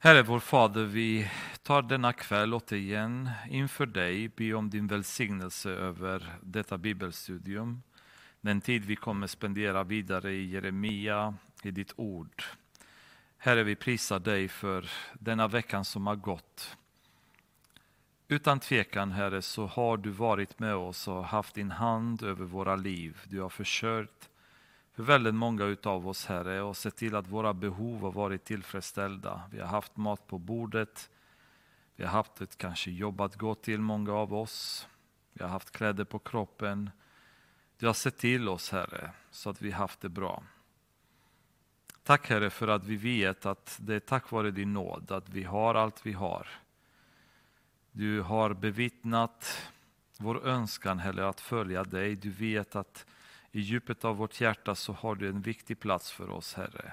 Herre vår Fader, vi tar denna kväll återigen inför dig, be om din välsignelse över detta bibelstudium. Den tid vi kommer spendera vidare i Jeremia, i ditt ord. Herre, vi prisar dig för denna veckan som har gått. Utan tvekan, Herre, så har du varit med oss och haft din hand över våra liv. Du har försörjt för väldigt många av oss, Herre, och sett till att våra behov har varit tillfredsställda. Vi har haft mat på bordet, vi har haft ett kanske jobb att gå till, många av oss. Vi har haft kläder på kroppen. Du har sett till oss, Herre, så att vi har haft det bra. Tack, Herre, för att vi vet att det är tack vare din nåd att vi har allt vi har. Du har bevittnat vår önskan, Herre, att följa dig. Du vet att i djupet av vårt hjärta så har du en viktig plats för oss, Herre.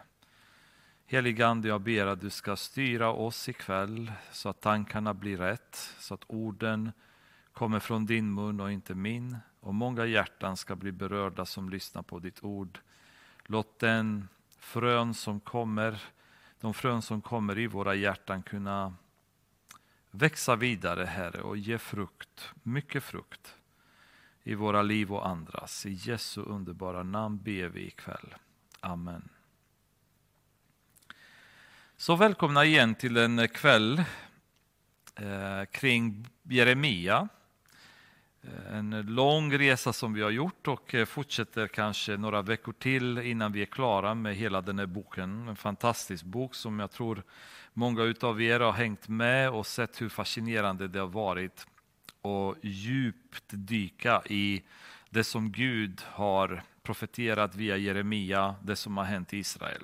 Helige Ande, jag ber att du ska styra oss ikväll så att tankarna blir rätt, så att orden kommer från din mun och inte min. Och många hjärtan ska bli berörda som lyssnar på ditt ord. Låt den frön som kommer, de frön som kommer i våra hjärtan kunna växa vidare, Herre, och ge frukt, mycket frukt i våra liv och andras. I Jesu underbara namn ber vi ikväll. Amen. Så välkomna igen till en kväll eh, kring Jeremia. Eh, en lång resa som vi har gjort och eh, fortsätter kanske några veckor till innan vi är klara med hela den här boken. En fantastisk bok som jag tror många av er har hängt med och sett hur fascinerande det har varit och djupt dyka i det som Gud har profeterat via Jeremia, det som har hänt i Israel.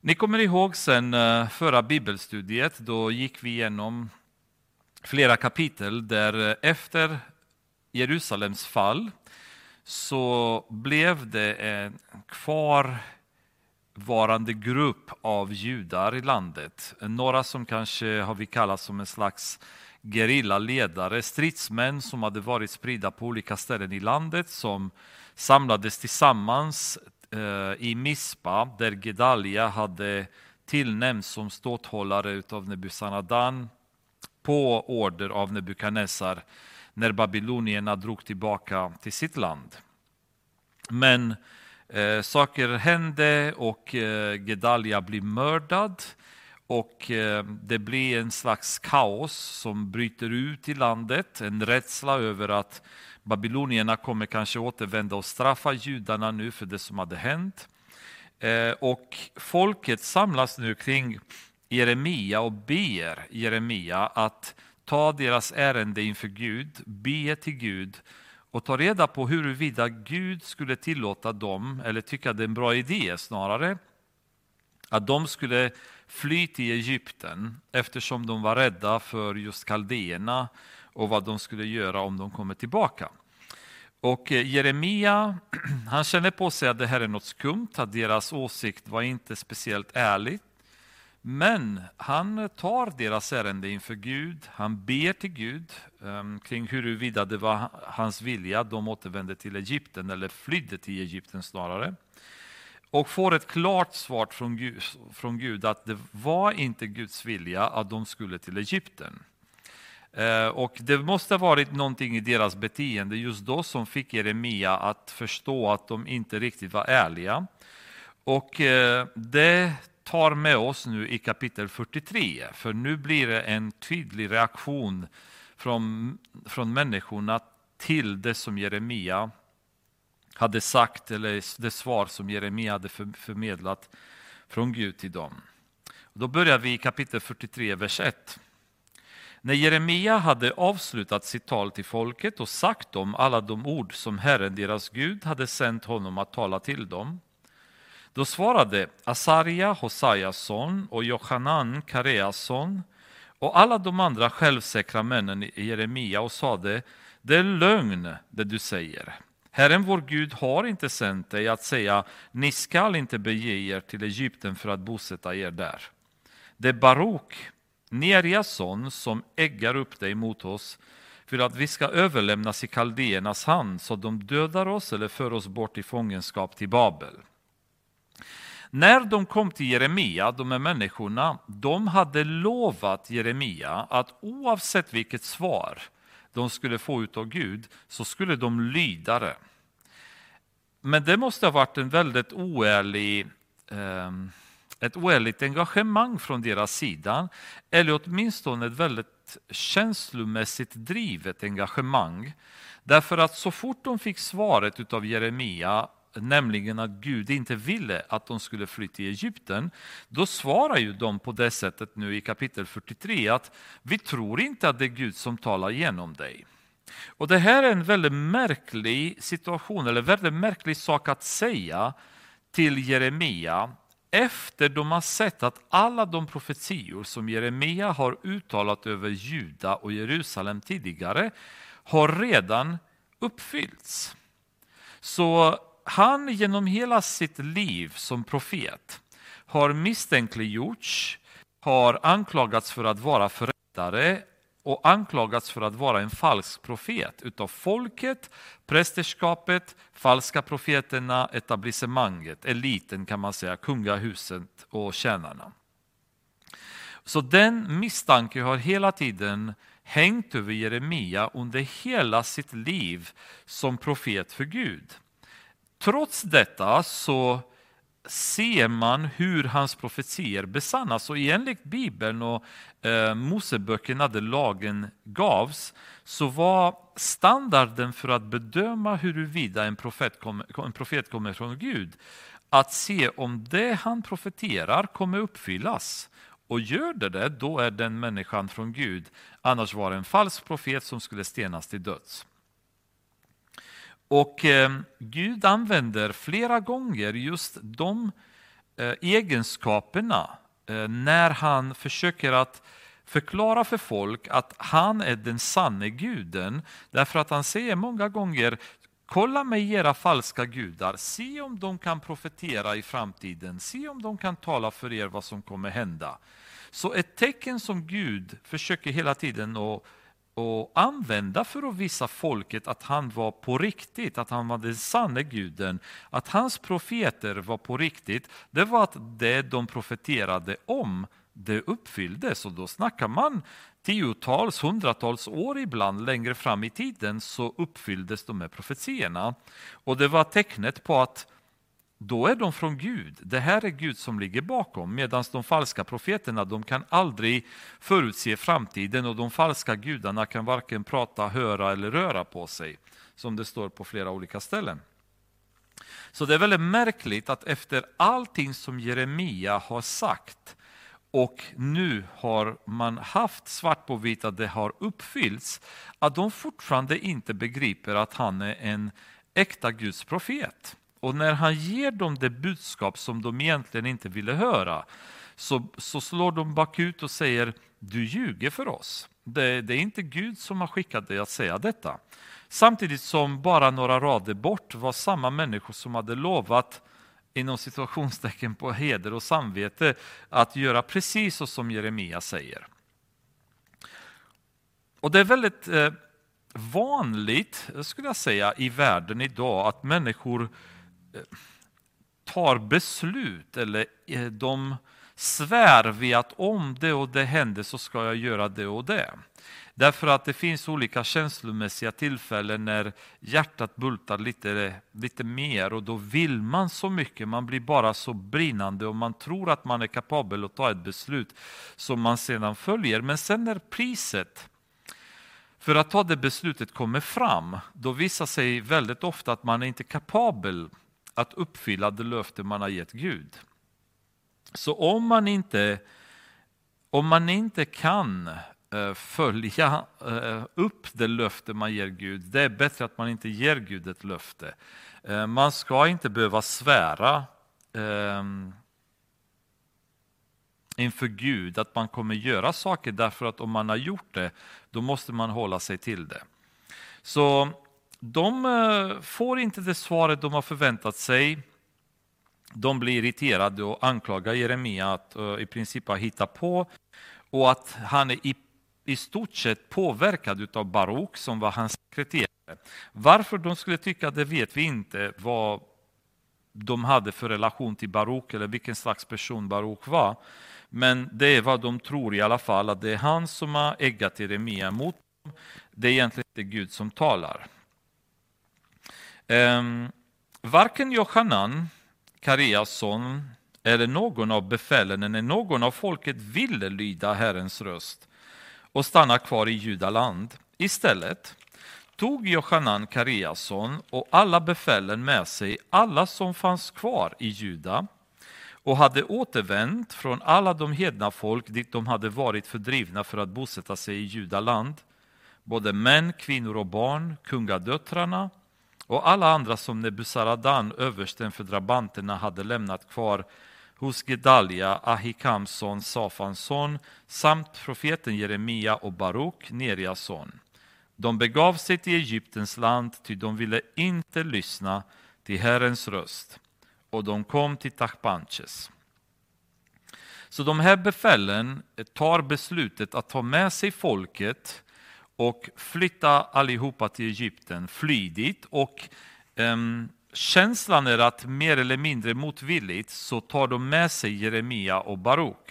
Ni kommer ihåg sen eh, förra bibelstudiet, då gick vi igenom flera kapitel där eh, efter Jerusalems fall så blev det en kvarvarande grupp av judar i landet. Några som kanske har vi kallat som en slags gerillaledare, stridsmän som hade varit spridda på olika ställen i landet som samlades tillsammans eh, i Mispa där Gedalia hade tillnämnts som ståthållare av Nebusanadan på order av Nebukadnessar när babylonierna drog tillbaka till sitt land. Men eh, saker hände och eh, Gedalia blev mördad och eh, det blir en slags kaos som bryter ut i landet, en rädsla över att babylonierna kommer kanske återvända och straffa judarna nu för det som hade hänt. Eh, och folket samlas nu kring Jeremia och ber Jeremia att ta deras ärende inför Gud, be till Gud och ta reda på huruvida Gud skulle tillåta dem, eller tycka det är en bra idé snarare, att de skulle fly till Egypten eftersom de var rädda för just kaldéerna och vad de skulle göra om de kommer tillbaka. Och eh, Jeremia, han känner på sig att det här är något skumt, att deras åsikt var inte speciellt ärlig. Men han tar deras ärende inför Gud, han ber till Gud um, kring huruvida det var hans vilja att de återvände till Egypten, eller flydde till Egypten snarare och får ett klart svar från Gud, från Gud att det var inte Guds vilja att de skulle till Egypten. Eh, och det måste ha varit någonting i deras beteende just då som fick Jeremia att förstå att de inte riktigt var ärliga. Och eh, det tar med oss nu i kapitel 43, för nu blir det en tydlig reaktion från, från människorna till det som Jeremia hade sagt, eller det svar som Jeremia hade förmedlat från Gud till dem. Då börjar vi i kapitel 43, vers 1. När Jeremia hade avslutat sitt tal till folket och sagt dem alla de ord som Herren, deras Gud, hade sänt honom att tala till dem, då svarade Asaria, Hosajas son, och Johanan, Kareas son, och alla de andra självsäkra männen i Jeremia och sade, det är lögn det du säger. Herren vår Gud har inte sänt dig att säga, ni skall inte bege er till Egypten för att bosätta er där. Det är Barok, Nerias son, som äggar upp dig mot oss för att vi ska överlämnas i kaldéernas hand så att de dödar oss eller för oss bort i fångenskap till Babel. När de kom till Jeremia, de här människorna, de hade lovat Jeremia att oavsett vilket svar de skulle få ut av Gud så skulle de lyda det. Men det måste ha varit en väldigt oärlig, ehm, ett oärligt engagemang från deras sida, eller åtminstone ett väldigt känslomässigt drivet engagemang. Därför att så fort de fick svaret av Jeremia nämligen att Gud inte ville att de skulle fly till Egypten, då svarar ju de på det sättet nu i kapitel 43 att vi tror inte att det är Gud som talar genom dig. Och Det här är en väldigt märklig situation, eller väldigt märklig sak att säga till Jeremia efter de har sett att alla de profetior som Jeremia har uttalat över Juda och Jerusalem tidigare har redan uppfyllts. Så han genom hela sitt liv som profet har misstänkliggjorts, har anklagats för att vara förrättare och anklagats för att vara en falsk profet utav folket, prästerskapet, falska profeterna, etablissemanget, eliten kan man säga, kungahuset och tjänarna. Så den misstanken har hela tiden hängt över Jeremia under hela sitt liv som profet för Gud. Trots detta så ser man hur hans profetier besannas. Och enligt Bibeln och eh, Moseböckerna där lagen gavs så var standarden för att bedöma huruvida en profet, kom, en profet kommer från Gud att se om det han profeterar kommer uppfyllas. Och gör det det, då är den människan från Gud. Annars var det en falsk profet som skulle stenas till döds. Och eh, Gud använder flera gånger just de eh, egenskaperna eh, när han försöker att förklara för folk att han är den sanne guden. Därför att han säger många gånger Kolla med era falska gudar, se om de kan profetera i framtiden, se om de kan tala för er vad som kommer hända. Så ett tecken som Gud försöker hela tiden att och använda för att visa folket att han var på riktigt, att han var den sanne guden, att hans profeter var på riktigt, det var att det de profeterade om, det uppfylldes. Och då snackar man tiotals, hundratals år ibland längre fram i tiden så uppfylldes de här profetierna. Och det var tecknet på att då är de från Gud. Det här är Gud som ligger bakom. Medan de falska profeterna de kan aldrig förutse framtiden och de falska gudarna kan varken prata, höra eller röra på sig. Som det står på flera olika ställen. Så det är väldigt märkligt att efter allting som Jeremia har sagt och nu har man haft svart på vitt att det har uppfyllts, att de fortfarande inte begriper att han är en äkta Guds profet. Och när han ger dem det budskap som de egentligen inte ville höra så, så slår de bakut och säger du ljuger för oss. Det, det, är inte Gud som har skickat dig att säga detta. Samtidigt som bara några rader bort var samma människor som hade lovat inom situationstecken på heder och samvete att göra precis så som Jeremia säger. Och Det är väldigt eh, vanligt, skulle jag säga, i världen idag att människor tar beslut eller eh, de svär vid att om det och det händer så ska jag göra det och det. Därför att det finns olika känslomässiga tillfällen när hjärtat bultar lite, lite mer och då vill man så mycket, man blir bara så brinnande och man tror att man är kapabel att ta ett beslut som man sedan följer. Men sen när priset för att ta det beslutet kommer fram, då visar sig väldigt ofta att man är inte kapabel att uppfylla det löfte man har gett Gud. Så om man inte, om man inte kan eh, följa eh, upp det löfte man ger Gud, det är bättre att man inte ger Gud ett löfte. Eh, man ska inte behöva svära ehm, inför Gud att man kommer göra saker därför att om man har gjort det, då måste man hålla sig till det. Så de eh, får inte det svaret de har förväntat sig. De blir irriterade och anklagar Jeremia att eh, i princip ha hittat på och att han är i, i stort sett påverkad av Barok som var hans sekreterare. Varför de skulle tycka det vet vi inte. Vad de hade för relation till Barok eller vilken slags person Barok var. Men det är vad de tror i alla fall, att det är han som har äggat Jeremia mot dem. Det är egentligen inte Gud som talar. Ehm, varken Johanan, Karias son, eller någon av befälen eller någon av folket ville lyda Herrens röst och stanna kvar i Judaland. Istället tog Johanan Kariason och alla befälen med sig, alla som fanns kvar i Juda och hade återvänt från alla de hedna folk dit de hade varit fördrivna för att bosätta sig i Judaland. Både män, kvinnor och barn, kungadöttrarna och alla andra som Nebusaradan, översten för drabanterna, hade lämnat kvar hos Gedalia, Ahikams son, Safans son samt profeten Jeremia och Baruk, Nerias son. De begav sig till Egyptens land, ty de ville inte lyssna till Herrens röst, och de kom till Tachpanches. Så de här befälen tar beslutet att ta med sig folket och flytta allihopa till Egypten, fly dit. Och um, känslan är att mer eller mindre motvilligt så tar de med sig Jeremia och Baruk.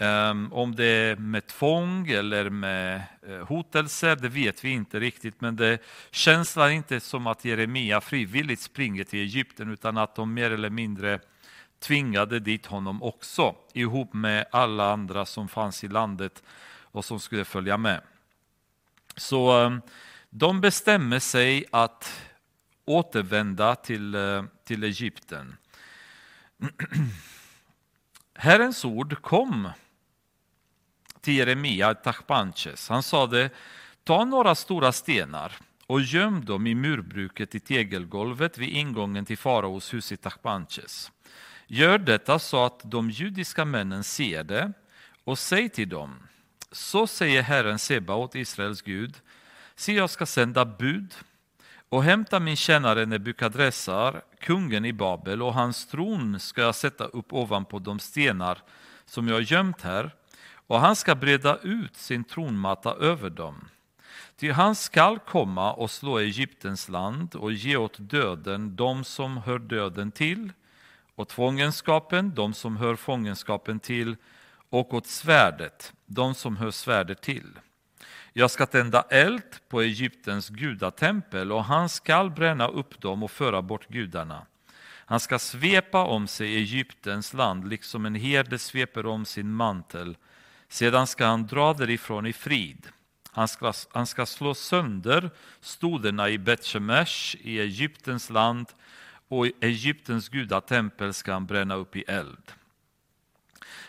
Um, ehm, om det är med tvång eller med eh, hotelser, det vet vi inte riktigt, men det känslan inte som att Jeremia frivilligt springer till Egypten, utan att de mer eller mindre tvingade dit honom också, ihop med alla andra som fanns i landet och som skulle följa med. Så ehm, de bestämmer sig att återvända till, eh, till Egypten. Herrens ord kom till Jeremia Tachpanches. Han sade, ta några stora stenar och göm dem i murbruket i tegelgolvet vid ingången till faraos hus i Tachpanches. Gör detta så att de judiska männen ser det och säg till dem, så säger Herren Sebaot, Israels Gud, se jag ska sända bud och hämta min tjänare Nebukadressar, kungen i Babel, och hans tron ska jag sätta upp ovanpå de stenar som jag har gömt här, och han ska breda ut sin tronmatta över dem. Ty han skall komma och slå Egyptens land och ge åt döden de som hör döden till, och fångenskapen de som hör fångenskapen till, och åt svärdet de som hör svärdet till. Jag ska tända eld på Egyptens gudatempel och han skall bränna upp dem och föra bort gudarna. Han ska svepa om sig Egyptens land liksom en herde sveper om sin mantel sedan ska han dra därifrån i frid. Han ska, han ska slå sönder stoderna i Betshemesh i Egyptens land och Egyptens gudatempel ska han bränna upp i eld.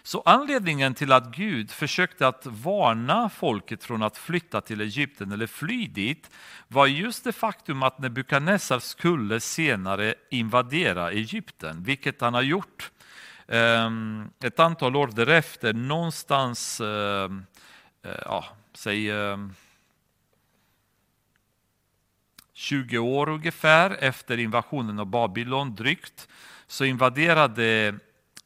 Så anledningen till att Gud försökte att varna folket från att flytta till Egypten eller fly dit var just det faktum att Nebukadnessar skulle senare invadera Egypten, vilket han har gjort ehm, ett antal år därefter, någonstans, ehm, eh, ja, säg ehm, 20 år ungefär efter invasionen av Babylon, drygt, så invaderade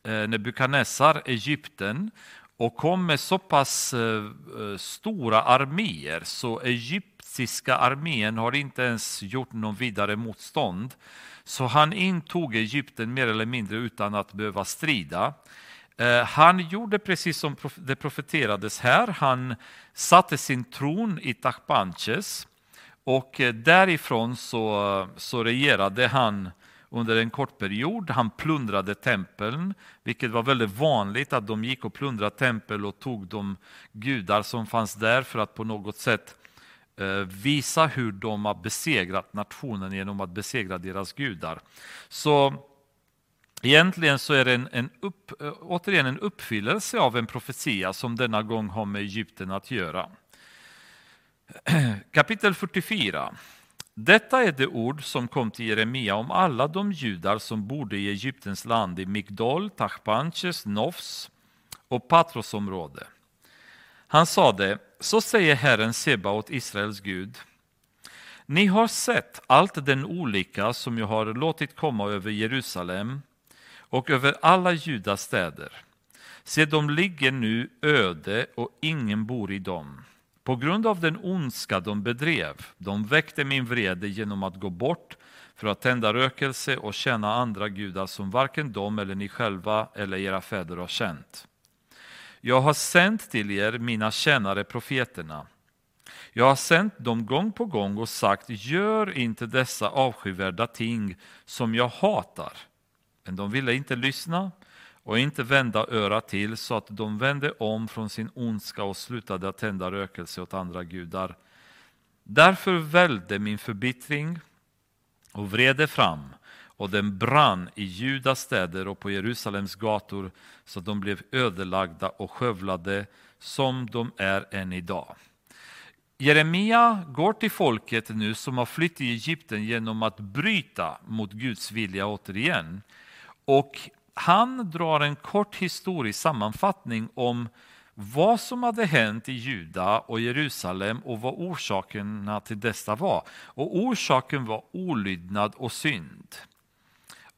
Eh, Nebukadnessar Egypten och kom med så pass eh, eh, stora arméer så egyptiska armén har inte ens gjort någon vidare motstånd. Så han intog Egypten mer eller mindre utan att behöva strida. Han gjorde precis som det profeterades här. Han satte sin tron i Tachpanches och därifrån så, så regerade han under en kort period. Han plundrade tempeln, vilket var väldigt vanligt att de gick och plundrade tempel och tog de gudar som fanns där för att på något sätt eh, visa hur de har besegrat nationen genom att besegra deras gudar. Så egentligen så är det en, en upp, eh, återigen en uppfyllelse av en profetia som denna gång har med Egypten att göra. Kapitel 44. Detta är det ord som kom till Jeremia om alla de judar som bodde i Egyptens land i Migdol, Tachpanches, Nofs och Patrosområde. Han sade, så säger Herren Sebaot, Israels Gud. Ni har sett allt den olycka som jag har låtit komma över Jerusalem och över alla Judas städer. Se, de ligger nu öde och ingen bor i dem. På grund av den ondska de bedrev, de väckte min vrede genom att gå bort för att tända rökelse och tjäna andra gudar som varken de eller ni själva eller era fäder har känt. Jag har sänt till er mina tjänare profeterna. Jag har sänt dem gång på gång och sagt, gör inte dessa avskyvärda ting som jag hatar. Men de ville inte lyssna och inte vända örat till så att de vände om från sin ondska och slutade att tända rökelse åt andra gudar. Därför välde min förbittring och vrede fram och den brann i Judas städer och på Jerusalems gator så att de blev ödelagda och skövlade som de är än idag. Jeremia går till folket nu som har flytt i Egypten genom att bryta mot Guds vilja återigen. Och han drar en kort historisk sammanfattning om vad som hade hänt i Juda och Jerusalem och vad orsakerna till dessa var. Och orsaken var olydnad och synd.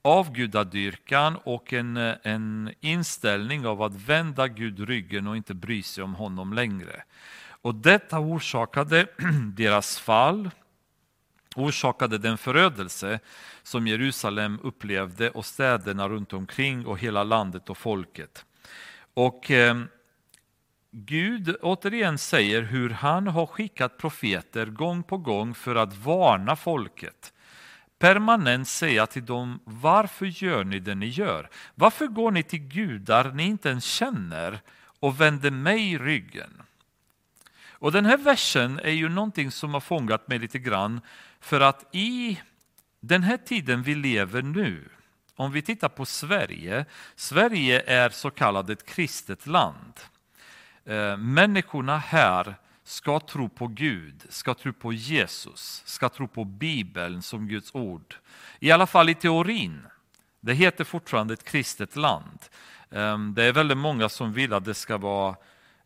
Avgudadyrkan och en, en inställning av att vända Gud ryggen och inte bry sig om honom längre. Och detta orsakade deras fall, orsakade den förödelse som Jerusalem upplevde och städerna runt omkring och hela landet och folket. Och eh, Gud återigen säger hur han har skickat profeter gång på gång för att varna folket. Permanent säga till dem, varför gör ni det ni gör? Varför går ni till gudar ni inte ens känner och vänder mig ryggen? Och den här versen är ju någonting som har fångat mig lite grann för att i den här tiden vi lever nu, om vi tittar på Sverige, Sverige är så kallat ett kristet land. Eh, människorna här ska tro på Gud, ska tro på Jesus, ska tro på Bibeln som Guds ord. I alla fall i teorin. Det heter fortfarande ett kristet land. Eh, det är väldigt många som vill att det ska vara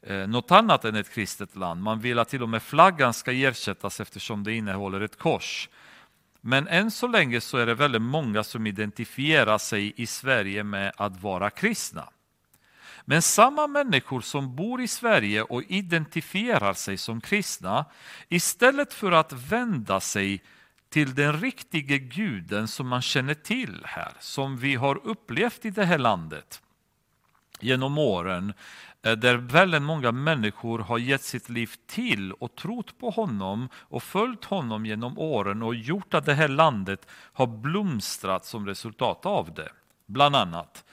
Eh, något annat än ett kristet land. Man vill att till och med flaggan ska ersättas eftersom det innehåller ett kors. Men än så länge så är det väldigt många som identifierar sig i Sverige med att vara kristna. Men samma människor som bor i Sverige och identifierar sig som kristna, istället för att vända sig till den riktiga guden som man känner till här, som vi har upplevt i det här landet genom åren, Eh, där väldigt många människor har gett sitt liv till och trott på honom och följt honom genom åren och gjort att det här landet har blomstrat som resultat av det, bland annat.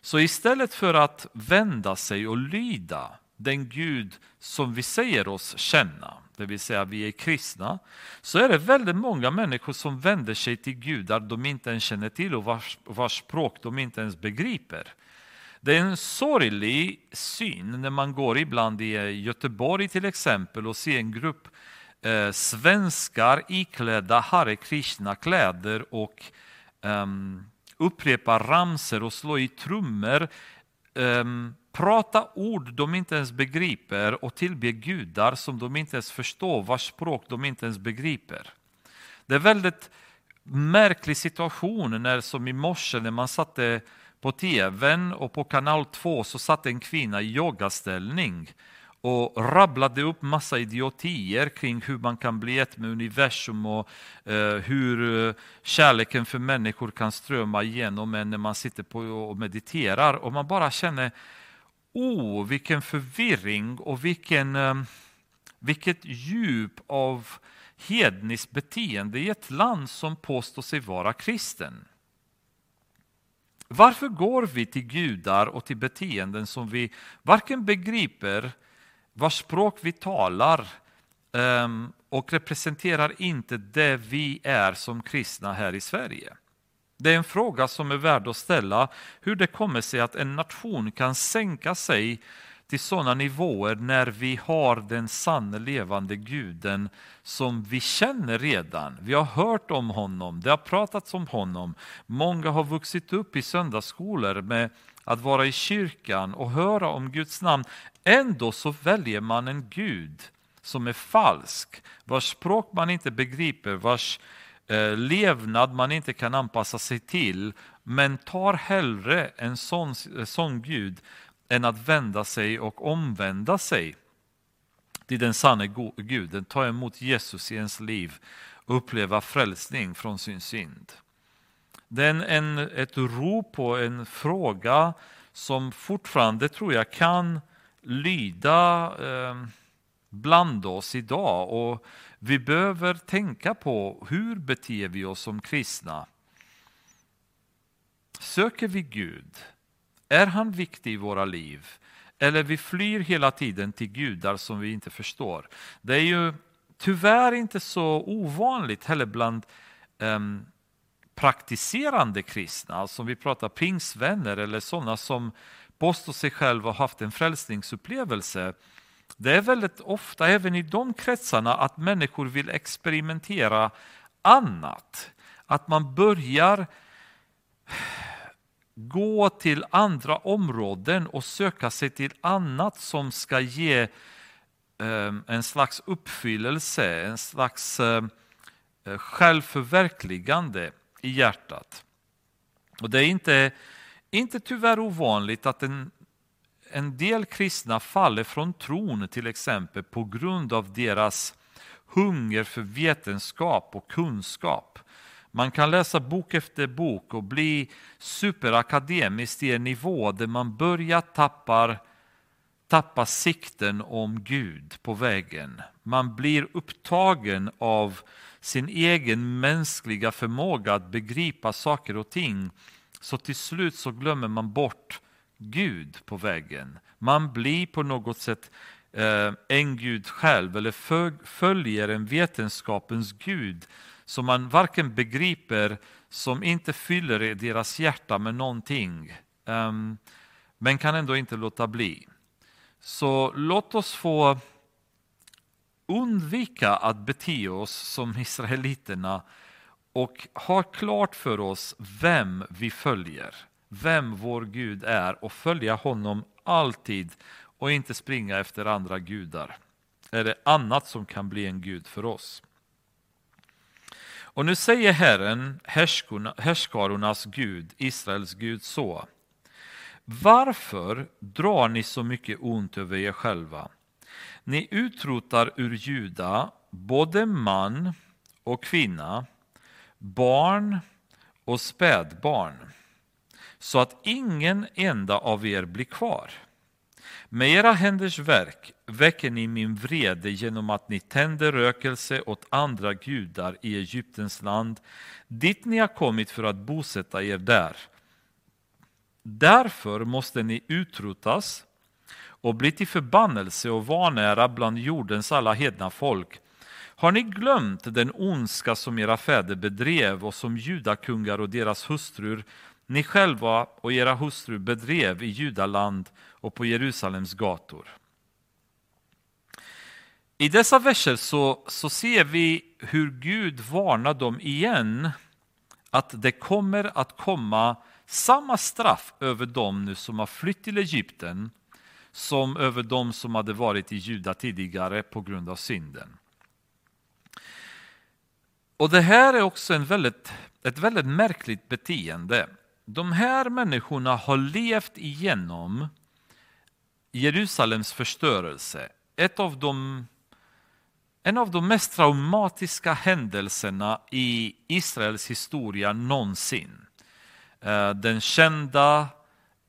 Så istället för att vända sig och lyda den Gud som vi säger oss känna, det vill säga vi är kristna, så är det väldigt många människor som vänder sig till gudar de inte ens känner till och vars, vars språk de inte ens begriper. Det är en sorglig syn när man går ibland i eh, Göteborg till exempel och ser en grupp eh, svenskar iklädda Hare Krishna-kläder och eh, upprepa ramser och slå i trummor, eh, prata ord de inte ens begriper och tillbe gudar som de inte ens förstår, vars språk de inte ens begriper. Det är väldigt märklig situation när som i morse när man satte på tvn och på kanal 2 så satt en kvinna i yogaställning och rabblade upp massa idiotier kring hur man kan bli ett med universum och eh, hur eh, kärleken för människor kan strömma igenom en när man sitter på och mediterar och man bara känner oh, vilken förvirring och vilken, eh, vilket djup av hedniskt beteende i ett land som påstår sig vara kristen. Varför går vi till gudar och till beteenden som vi varken begriper, vars språk vi talar ehm, och representerar inte det vi är som kristna här i Sverige? Det är en fråga som är värd att ställa, hur det kommer sig att en nation kan sänka sig till sådana nivåer när vi har den sanne levande guden som vi känner redan. Vi har hört om honom, det har pratats om honom. Många har vuxit upp i söndagsskolor med att vara i kyrkan och höra om Guds namn. Ändå så väljer man en Gud som är falsk, vars språk man inte begriper, vars eh, levnad man inte kan anpassa sig till, men tar hellre en sån, eh, sån Gud än att vända sig och omvända sig till den sanne guden, ta emot Jesus i ens liv och uppleva frälsning från sin synd. Det är en, ett rop och en fråga som fortfarande tror jag kan lyda eh, bland oss idag. Och vi behöver tänka på hur beter vi oss som kristna? Söker vi Gud? Är han viktig i våra liv? Eller vi flyr hela tiden till gudar som vi inte förstår. Det är ju tyvärr inte så ovanligt heller bland um, praktiserande kristna, som om vi pratar pingsvänner eller sådana som påstår sig själva ha haft en frälsningsupplevelse. Det är väldigt ofta även i de kretsarna att människor vill experimentera annat. Att man börjar gå till andra områden och söka sig till annat som ska ge ehm, en slags uppfyllelse, en slags ehm, eh, självförverkligande i hjärtat. Och det är inte, inte tyvärr ovanligt att en, en del kristna faller från tron till exempel på grund av deras hunger för vetenskap och kunskap. Man kan läsa bok efter bok och bli superakademisk i en nivå där man börjar tappa, tappa sikten om Gud på vägen. Man blir upptagen av sin egen mänskliga förmåga att begripa saker och ting. Så till slut så glömmer man bort Gud på vägen. Man blir på något sätt eh, en Gud själv eller följer en vetenskapens Gud som man varken begriper, som inte fyller deras hjärta med någonting, um, men kan ändå inte låta bli. Så låt oss få undvika att bete oss som israeliterna och ha klart för oss vem vi följer, vem vår Gud är och följa honom alltid och inte springa efter andra gudar eller annat som kan bli en gud för oss. Och nu säger Herren, härskarornas Gud, Israels Gud så. Varför drar ni så mycket ont över er själva? Ni utrotar ur Juda både man och kvinna, barn och spädbarn, så att ingen enda av er blir kvar. Med era händers verk väcker ni min vrede genom att ni tänder rökelse åt andra gudar i Egyptens land, dit ni har kommit för att bosätta er där. Därför måste ni utrotas och bli till förbannelse och vanära bland jordens alla hedna folk. Har ni glömt den ondska som era fäder bedrev och som judakungar och deras hustrur, ni själva och era hustrur bedrev i Judaland och på Jerusalems gator? I dessa verser så, så ser vi hur Gud varnar dem igen att det kommer att komma samma straff över dem nu som har flytt till Egypten som över dem som hade varit i Juda tidigare på grund av synden. Och Det här är också en väldigt, ett väldigt märkligt beteende. De här människorna har levt igenom Jerusalems förstörelse. Ett av de, en av de mest traumatiska händelserna i Israels historia någonsin. Eh, den kända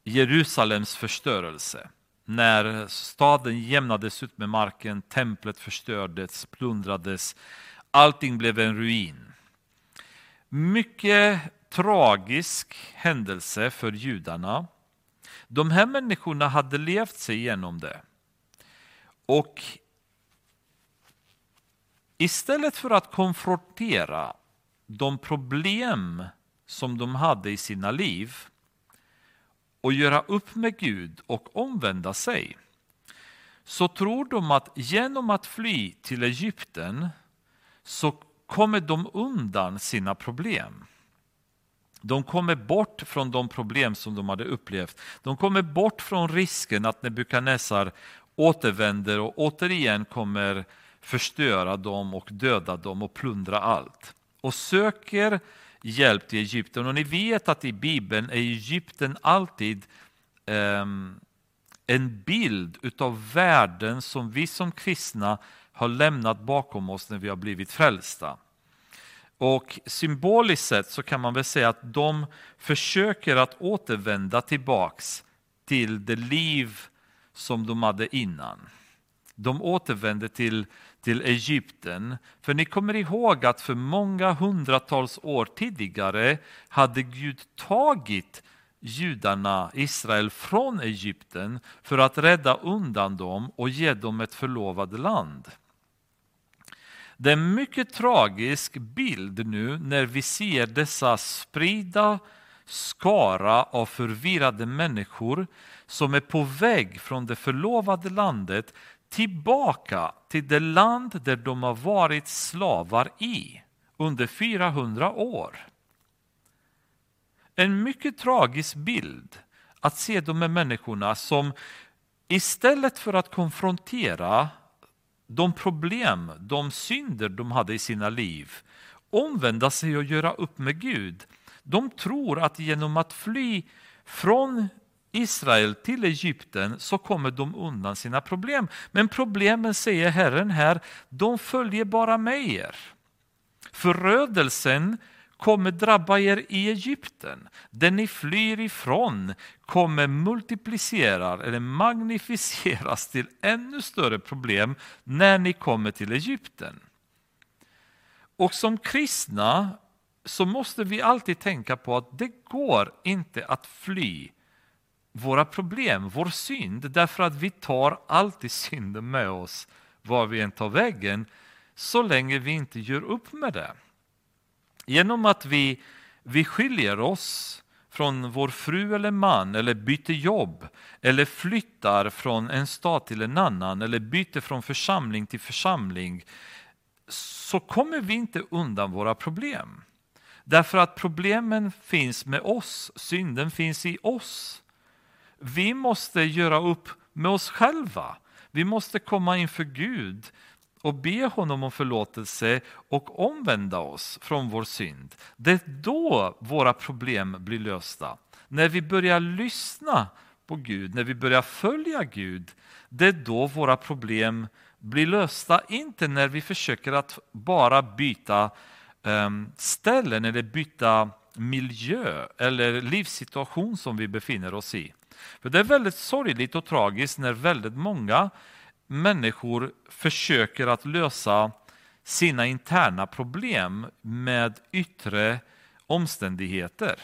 Jerusalems förstörelse när staden jämnades ut med marken, templet förstördes, plundrades, allting blev en ruin. Mycket tragisk händelse för judarna. De här människorna hade levt sig igenom det. Och istället för att konfrontera de problem som de hade i sina liv och göra upp med Gud och omvända sig så tror de att genom att fly till Egypten så kommer de undan sina problem. De kommer bort från de problem som de hade upplevt. De kommer bort från risken att Nebukadnessar återvänder och återigen kommer förstöra dem och döda dem och plundra allt. Och söker hjälp till Egypten. Och ni vet att i Bibeln är Egypten alltid um, en bild utav världen som vi som kristna har lämnat bakom oss när vi har blivit frälsta. Och symboliskt sett så kan man väl säga att de försöker att återvända tillbaks till det liv som de hade innan. De återvände till, till Egypten. För ni kommer ihåg att för många hundratals år tidigare hade Gud tagit judarna, Israel, från Egypten för att rädda undan dem och ge dem ett förlovat land. Det är en mycket tragisk bild nu när vi ser dessa spridda skara av förvirrade människor som är på väg från det förlovade landet tillbaka till det land där de har varit slavar i under 400 år. En mycket tragisk bild att se de här människorna som istället för att konfrontera de problem, de synder de hade i sina liv, omvända sig och göra upp med Gud. De tror att genom att fly från Israel till Egypten så kommer de undan sina problem. Men problemen, säger Herren här, de följer bara med er. Förödelsen kommer drabba er i Egypten. Den ni flyr ifrån kommer multipliceras eller magnificeras till ännu större problem när ni kommer till Egypten. Och som kristna så måste vi alltid tänka på att det går inte att fly våra problem, vår synd, därför att vi tar alltid synden med oss var vi än tar vägen, så länge vi inte gör upp med det. Genom att vi, vi skiljer oss från vår fru eller man eller byter jobb eller flyttar från en stad till en annan eller byter från församling till församling så kommer vi inte undan våra problem. Därför att problemen finns med oss, synden finns i oss. Vi måste göra upp med oss själva. Vi måste komma inför Gud och be honom om förlåtelse och omvända oss från vår synd. Det är då våra problem blir lösta. När vi börjar lyssna på Gud, när vi börjar följa Gud, det är då våra problem blir lösta. Inte när vi försöker att bara byta ehm, um, ställen eller byta miljö eller livssituation som vi befinner oss i. För Det är väldigt sorgligt och tragiskt när väldigt många människor försöker att lösa sina interna problem med yttre omständigheter.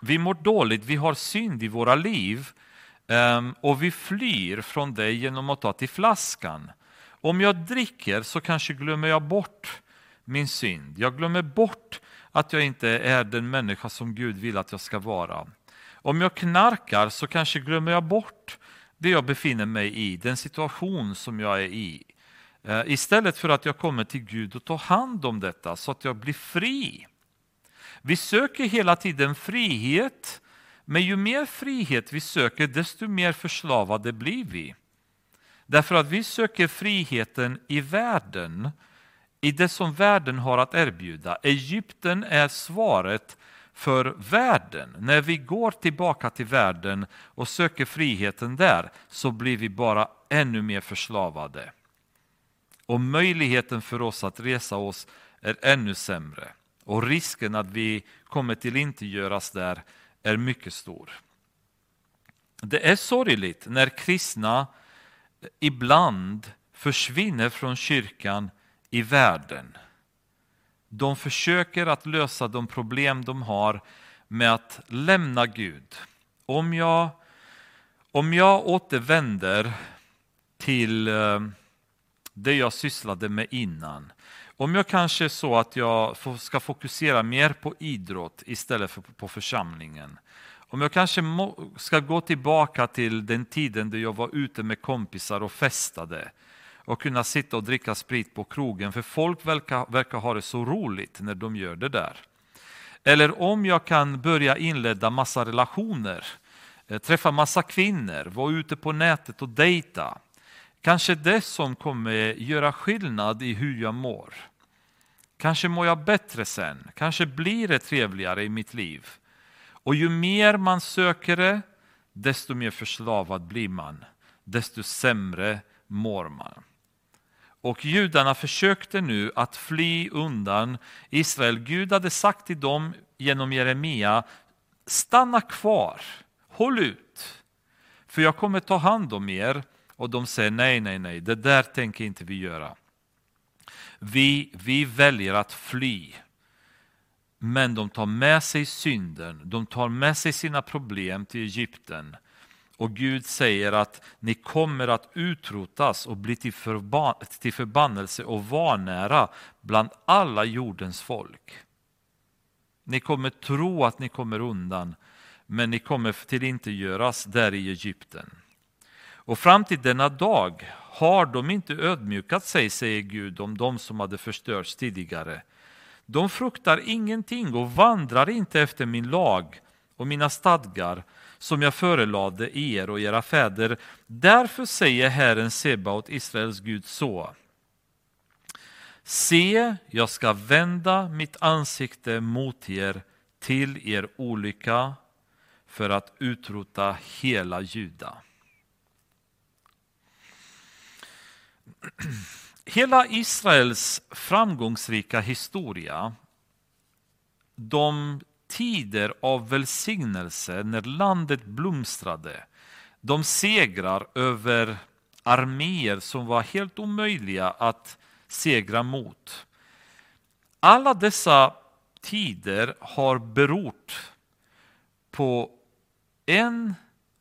Vi mår dåligt, vi har synd i våra liv ehm, och vi flyr från det genom att ta till flaskan. Om jag dricker så kanske glömmer jag bort min synd. Jag glömmer bort att jag inte är den människa som Gud vill att jag ska vara. Om jag knarkar så kanske glömmer jag bort det jag befinner mig i, den situation som jag är i. Eh, istället för att jag kommer till Gud och tar hand om detta så att jag blir fri. Vi söker hela tiden frihet, men ju mer frihet vi söker desto mer förslavade blir vi. Därför att vi söker friheten i världen, i det som världen har att erbjuda. Egypten är svaret för världen. När vi går tillbaka till världen och söker friheten där så blir vi bara ännu mer förslavade. Och möjligheten för oss att resa oss är ännu sämre. Och risken att vi kommer till inte göras där är mycket stor. Det är sorgligt när kristna ibland försvinner från kyrkan i världen. De försöker att lösa de problem de har med att lämna Gud. Om jag, om jag återvänder till eh, det jag sysslade med innan. Om jag kanske är så att jag ska fokusera mer på idrott istället för på församlingen. Om jag kanske ska gå tillbaka till den tiden då jag var ute med kompisar och festade och kunna sitta och dricka sprit på krogen, för folk verkar, verkar ha det så roligt när de gör det där. Eller om jag kan börja inleda massa relationer, eh, träffa massa kvinnor, vara ute på nätet och dejta. Kanske det som kommer göra skillnad i hur jag mår. Kanske mår jag bättre sen, kanske blir det trevligare i mitt liv. Och ju mer man söker det, desto mer förslavad blir man, desto sämre mår man. Och judarna försökte nu att fly undan Israel. Gud hade sagt till dem genom Jeremia, stanna kvar, håll ut, för jag kommer ta hand om er. Och de säger nej, nej, nej, det där tänker inte vi göra. Vi, vi väljer att fly. Men de tar med sig synden, de tar med sig sina problem till Egypten. Och Gud säger att ni kommer att utrotas och bli till, förban till förbannelse och vanära bland alla jordens folk. Ni kommer tro att ni kommer undan, men ni kommer till inte göras där i Egypten. Och fram till denna dag har de inte ödmjukat sig, säger Gud, om de som hade förstörts tidigare. De fruktar ingenting och vandrar inte efter min lag och mina stadgar som jag förelade er och era fäder. Därför säger Herren Sebaot, Israels Gud, så. Se, jag ska vända mitt ansikte mot er till er olycka för att utrota hela Juda. Hela Israels framgångsrika historia, de tider av välsignelse när landet blomstrade, de segrar över arméer som var helt omöjliga att segra mot. Alla dessa tider har berott på en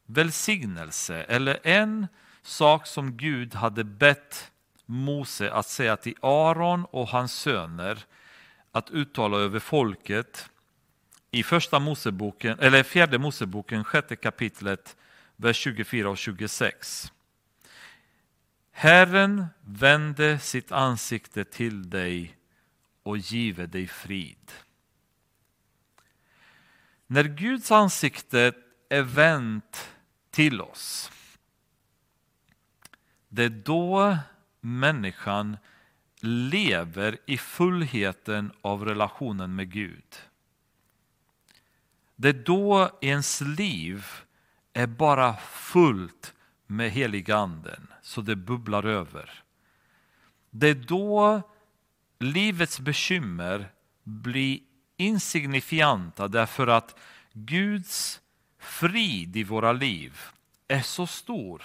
välsignelse eller en sak som Gud hade bett Mose att säga till Aron och hans söner att uttala över folket i första Moseboken, eller fjärde Moseboken, sjätte kapitlet, vers 24 och 26. Herren vände sitt ansikte till dig och give dig frid. När Guds ansikte är vänt till oss, det är då människan lever i fullheten av relationen med Gud. Det är då ens liv är bara fullt med heliga anden så det bubblar över. Det är då livets bekymmer blir insignifianta därför att Guds frid i våra liv är så stor.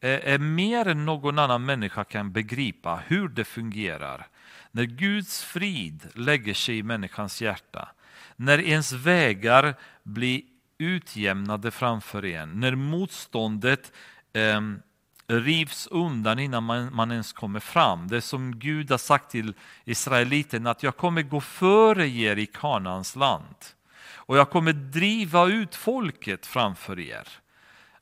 Är mer än någon annan människa kan begripa hur det fungerar. När Guds frid lägger sig i människans hjärta. När ens vägar blir utjämnade framför en. När motståndet eh, rivs undan innan man, man ens kommer fram. Det är som Gud har sagt till israeliterna att jag kommer gå före er i Kanaans land. Och jag kommer driva ut folket framför er.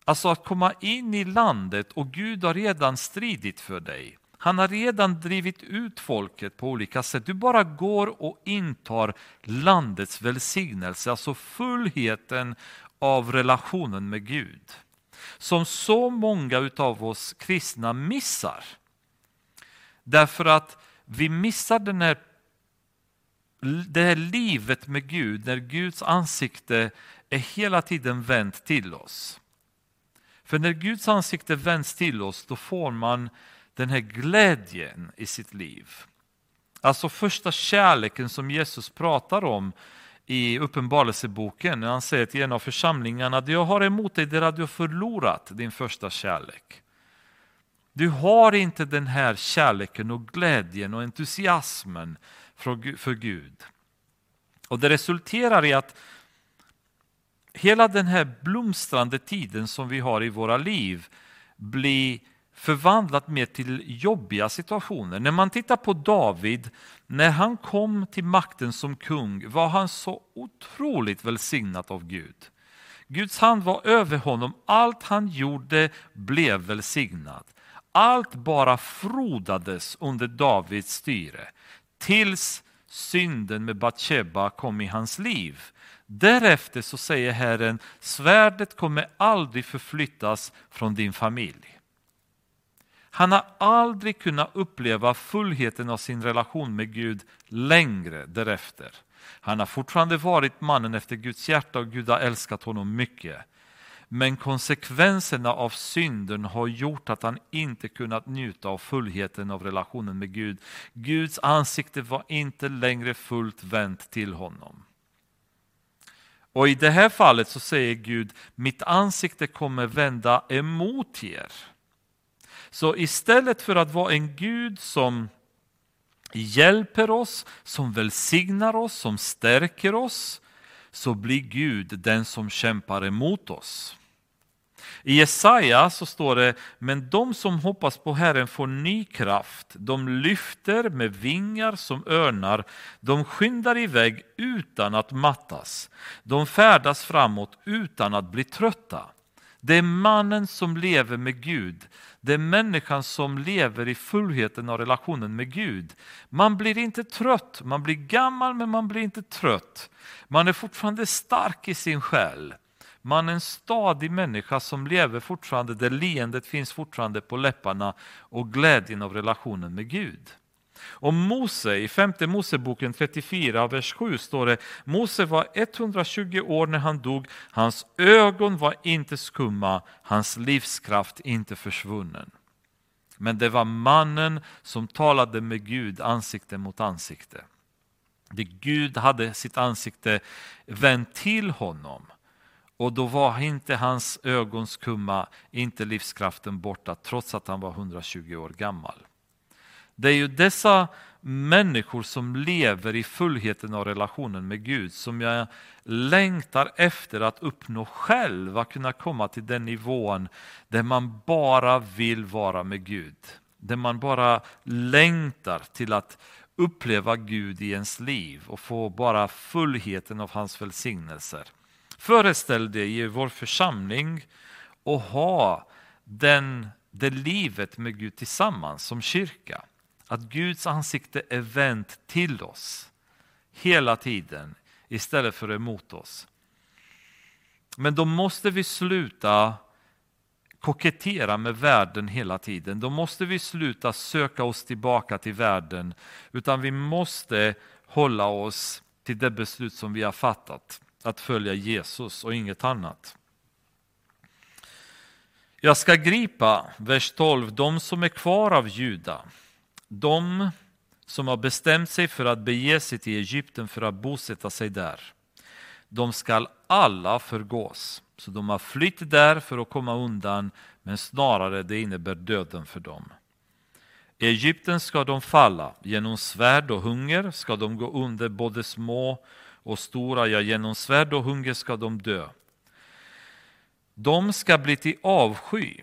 Alltså att komma in i landet och Gud har redan stridit för dig. Han har redan drivit ut folket på olika sätt. Du bara går och intar landets välsignelse, alltså fullheten av relationen med Gud som så många av oss kristna missar. Därför att vi missar den här, det här livet med Gud när Guds ansikte är hela tiden vänt till oss. För när Guds ansikte vänds till oss då får man den här glädjen i sitt liv. Alltså första kärleken som Jesus pratar om i Uppenbarelseboken när han säger till en av församlingarna det jag har emot dig är att du har förlorat din första kärlek. Du har inte den här kärleken och glädjen och entusiasmen för Gud. Och Det resulterar i att hela den här blomstrande tiden som vi har i våra liv blir förvandlat mer till jobbiga situationer. När man tittar på David, när han kom till makten som kung var han så otroligt välsignad av Gud. Guds hand var över honom, allt han gjorde blev välsignat. Allt bara frodades under Davids styre tills synden med Batsheba kom i hans liv. Därefter så säger Herren, svärdet kommer aldrig förflyttas från din familj. Han har aldrig kunnat uppleva fullheten av sin relation med Gud längre därefter. Han har fortfarande varit mannen efter Guds hjärta och Gud har älskat honom mycket. Men konsekvenserna av synden har gjort att han inte kunnat njuta av fullheten av relationen med Gud. Guds ansikte var inte längre fullt vänt till honom. Och i det här fallet så säger Gud, mitt ansikte kommer vända emot er. Så istället för att vara en Gud som hjälper oss, som välsignar oss, som stärker oss, så blir Gud den som kämpar emot oss. I Jesaja så står det, men de som hoppas på Herren får ny kraft. De lyfter med vingar som örnar. De skyndar iväg utan att mattas. De färdas framåt utan att bli trötta. Det är mannen som lever med Gud. Det är människan som lever i fullheten av relationen med Gud. Man blir inte trött, man blir gammal men man blir inte trött. Man är fortfarande stark i sin själ. Man är en stadig människa som lever fortfarande där leendet finns fortfarande på läpparna och glädjen av relationen med Gud. Och Mose, i femte Moseboken 34, vers 7 står det Mose var 120 år när han dog, hans ögon var inte skumma, hans livskraft inte försvunnen. Men det var mannen som talade med Gud ansikte mot ansikte. Det Gud hade sitt ansikte vänt till honom. Och då var inte hans ögon skumma, inte livskraften borta, trots att han var 120 år gammal. Det är ju dessa människor som lever i fullheten av relationen med Gud som jag längtar efter att uppnå själv, att kunna komma till den nivån där man bara vill vara med Gud. Där man bara längtar till att uppleva Gud i ens liv och få bara fullheten av hans välsignelser. Föreställ dig i vår församling och ha den, det livet med Gud tillsammans som kyrka. Att Guds ansikte är vänt till oss hela tiden istället för emot oss. Men då måste vi sluta kokettera med världen hela tiden. Då måste vi sluta söka oss tillbaka till världen. Utan vi måste hålla oss till det beslut som vi har fattat. Att följa Jesus och inget annat. Jag ska gripa, vers 12, de som är kvar av Juda de som har bestämt sig för att bege sig till Egypten för att bosätta sig där, de skall alla förgås. Så de har flytt där för att komma undan, men snarare det innebär döden för dem. I Egypten ska de falla, genom svärd och hunger ska de gå under både små och stora, ja genom svärd och hunger ska de dö. De ska bli till avsky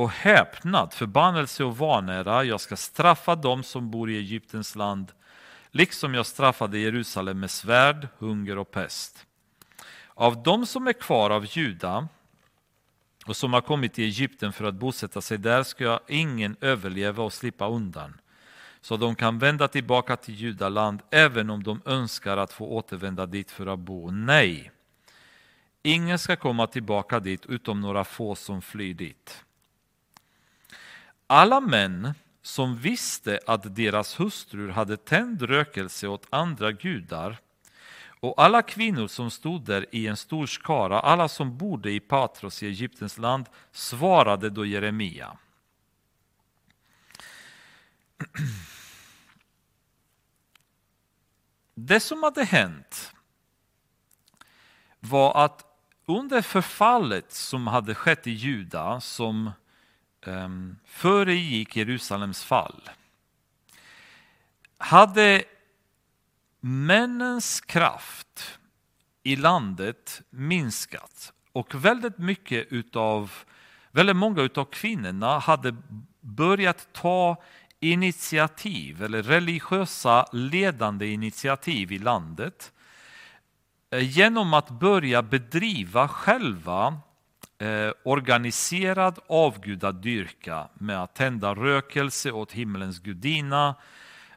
och häpnad, förbannelse och vanära. Jag ska straffa dem som bor i Egyptens land, liksom jag straffade Jerusalem med svärd, hunger och pest. Av dem som är kvar av Juda och som har kommit till Egypten för att bosätta sig där ska ingen överleva och slippa undan, så de kan vända tillbaka till Judaland även om de önskar att få återvända dit för att bo. Nej, ingen ska komma tillbaka dit utom några få som flyr dit. Alla män som visste att deras hustrur hade tänd rökelse åt andra gudar och alla kvinnor som stod där i en stor skara, alla som bodde i Patros i Egyptens land, svarade då Jeremia. Det som hade hänt var att under förfallet som hade skett i Juda, som Ehm, föregick Jerusalems fall. Hade männens kraft i landet minskat och väldigt mycket utav, väldigt många utav kvinnorna hade börjat ta initiativ eller religiösa ledande initiativ i landet eh, genom att börja bedriva själva eh, organiserad avgudadyrka med att tända rökelse åt himmelens gudinna,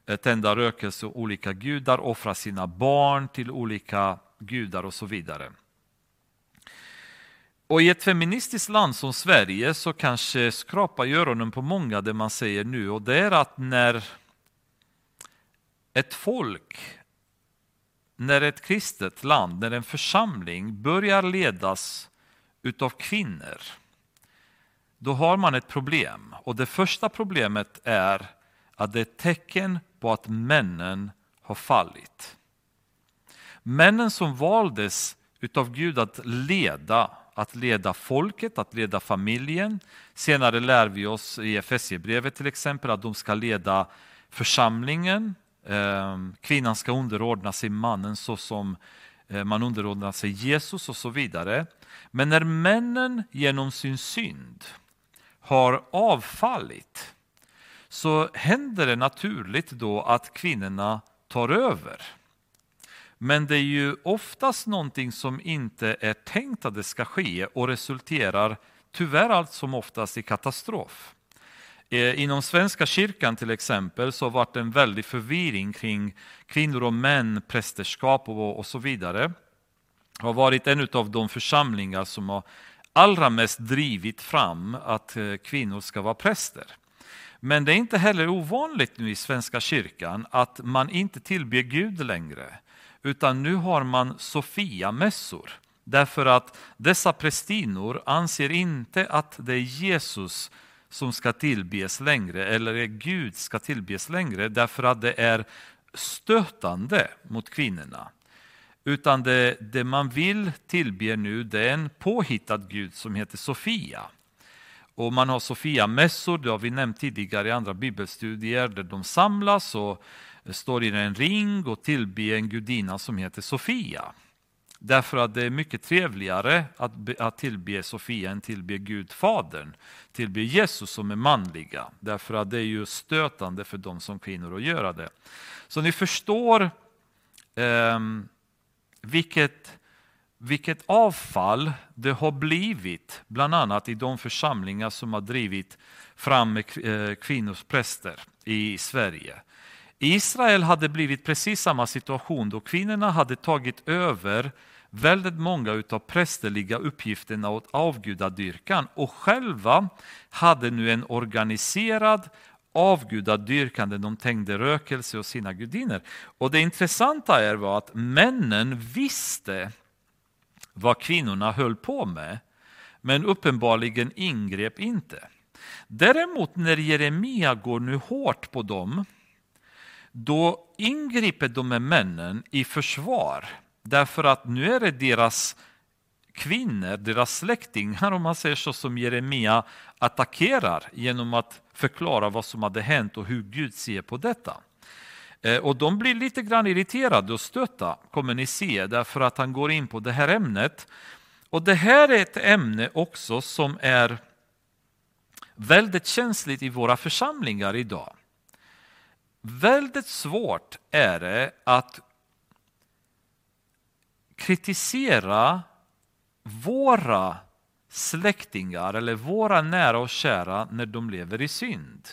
eh, tända rökelse åt olika gudar, offra sina barn till olika gudar och så vidare. Och i ett feministiskt land som Sverige så kanske skrapar öronen på många det man säger nu och det är att när ett folk, när ett kristet land, när en församling börjar ledas utav kvinnor, då har man ett problem. Och det första problemet är att det är ett tecken på att männen har fallit. Männen som valdes utav Gud att leda, att leda folket, att leda familjen. Senare lär vi oss i Efesierbrevet till exempel att de ska leda församlingen. Ehm, kvinnan ska underordna sig mannen så som eh, man underordnar sig Jesus och så vidare. Men när männen genom sin synd har avfallit så händer det naturligt då att kvinnorna tar över. Men det är ju oftast någonting som inte är tänkt att det ska ske och resulterar tyvärr allt som oftast i katastrof. Eh, inom Svenska kyrkan till exempel så har det varit en väldig förvirring kring kvinnor och män, prästerskap och, och så vidare. Har varit en av de församlingar som har allra mest drivit fram att eh, kvinnor ska vara präster. Men det är inte heller ovanligt nu i Svenska kyrkan att man inte tillber Gud längre, utan nu har man Sofia-mässor. Därför att dessa prästinor anser inte att det är Jesus som ska tillbes längre, eller Gud ska tillbes längre, därför att det är stötande mot kvinnorna. Utan det, det man vill tillbe nu, det är en påhittad Gud som heter Sofia. Och man har Sofia-mässor, det har vi nämnt tidigare i andra bibelstudier, där de samlas och står i en ring och tillber en gudinna som heter Sofia. Därför att det är mycket trevligare att, att tillbe Sofia än tillbe Gud Fadern, tillbe Jesus som är manliga. Därför att det är ju stötande för dem som kvinnor att göra det. Så ni förstår eh, vilket, vilket avfall det har blivit, bland annat i de församlingar som har drivit fram eh, kvinnors präster i Sverige. Israel hade blivit precis samma situation då kvinnorna hade tagit över väldigt många av prästerliga uppgifterna åt avgudadyrkan och själva hade nu en organiserad avgudadyrkande, de tängde rökelse och sina gudinnor. Och det intressanta är var att männen visste vad kvinnorna höll på med, men uppenbarligen ingrep inte. Däremot när Jeremia går nu hårt på dem, då ingriper de med männen i försvar Därför att nu är det deras kvinnor, deras släktingar om man säger så, som Jeremia attackerar genom att förklara vad som hade hänt och hur Gud ser på detta. Eh, och de blir lite grann irriterade och stötta, kommer ni se, därför att han går in på det här ämnet. Och det här är ett ämne också som är väldigt känsligt i våra församlingar idag. Väldigt svårt är det att kritisera våra släktingar eller våra nära och kära när de lever i synd.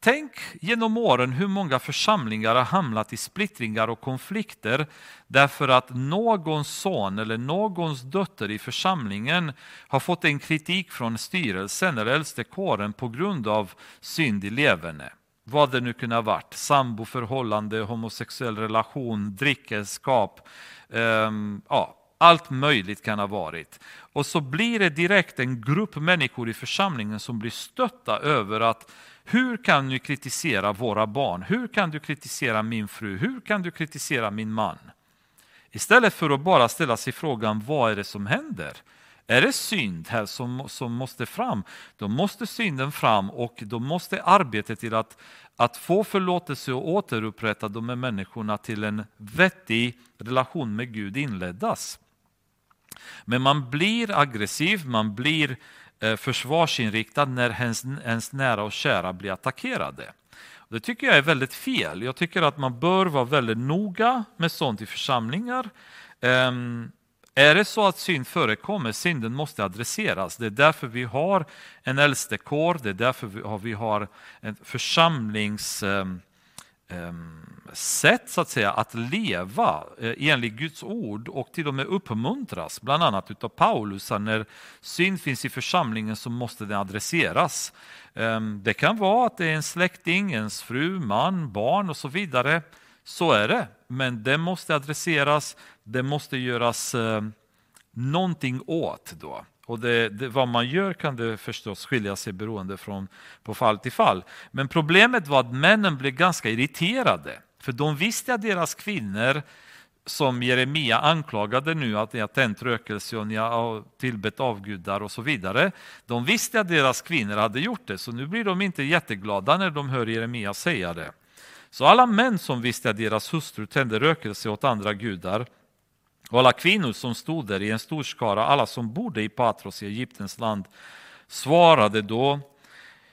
Tänk genom åren hur många församlingar har hamnat i splittringar och konflikter därför att någons son eller någons dotter i församlingen har fått en kritik från styrelsen eller äldstekåren på grund av synd i leverne. Vad det nu kunde ha varit, samboförhållande, homosexuell relation, drickenskap, Um, ehm, ja, allt möjligt kan ha varit. Och så blir det direkt en grupp människor i församlingen som blir stötta över att hur kan du kritisera våra barn? Hur kan du kritisera min fru? Hur kan du kritisera min man? Istället för att bara ställa sig frågan vad är det som händer? Är det synd här som, som måste fram, då måste synden fram och då måste arbetet till att, att få förlåtelse och återupprätta de här människorna till en vettig relation med Gud inledas. Men man blir aggressiv, man blir eh, försvarsinriktad när ens, ens nära och kära blir attackerade. Det tycker jag är väldigt fel. Jag tycker att man bör vara väldigt noga med sånt i församlingar. Um, är det så att synd förekommer, synden måste adresseras. Det är därför vi har en äldstekår, det är därför vi har en ett ehm, Ehm, sätt så att säga att leva eh, enligt Guds ord och till och med uppmuntras, bland annat utav Paulus. När synd finns i församlingen så måste den adresseras. Ehm, det kan vara att det är en släkting, ens fru, man, barn och så vidare. Så är det, men det måste adresseras det måste göras ehm, någonting åt då. Och det, det, vad man gör kan det förstås skilja sig beroende från på fall till fall. Men problemet var att männen blev ganska irriterade. För de visste att deras kvinnor, som Jeremia anklagade nu att ni har tänt rökelse och ni har tillbett avgudar och så vidare. De visste att deras kvinnor hade gjort det, så nu blir de inte jätteglada när de hör Jeremia säga det. Så alla män som visste att deras hustru tände rökelse åt andra gudar och alla kvinnor som stod där i en stor skara, alla som bodde i Patros i Egyptens land, svarade då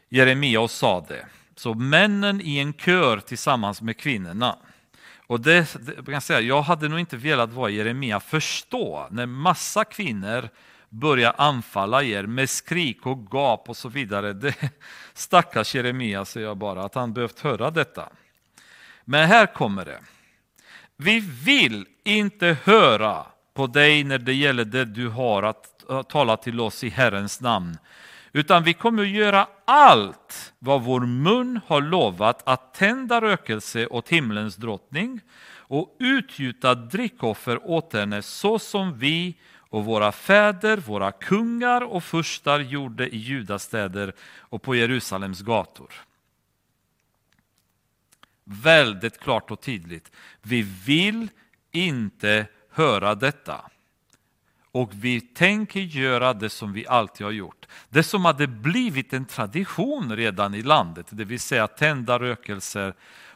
Jeremia och sade, så männen i en kör tillsammans med kvinnorna. Och det, det, kan säga, jag hade nog inte velat vara Jeremia förstå när massa kvinnor börjar anfalla er med skrik och gap och så vidare. Det, stackars Jeremia säger jag bara, att han behövt höra detta. Men här kommer det. Vi vill inte höra på dig när det gäller det du har att tala till oss i Herrens namn. Utan vi kommer göra allt vad vår mun har lovat att tända rökelse åt himlens drottning och utgjuta drickoffer åt henne så som vi och våra fäder, våra kungar och furstar gjorde i judastäder och på Jerusalems gator väldigt klart och tydligt. Vi vill inte höra detta. Och vi tänker göra det som vi alltid har gjort. Det som hade blivit en tradition redan i landet, det vill säga tända rökelser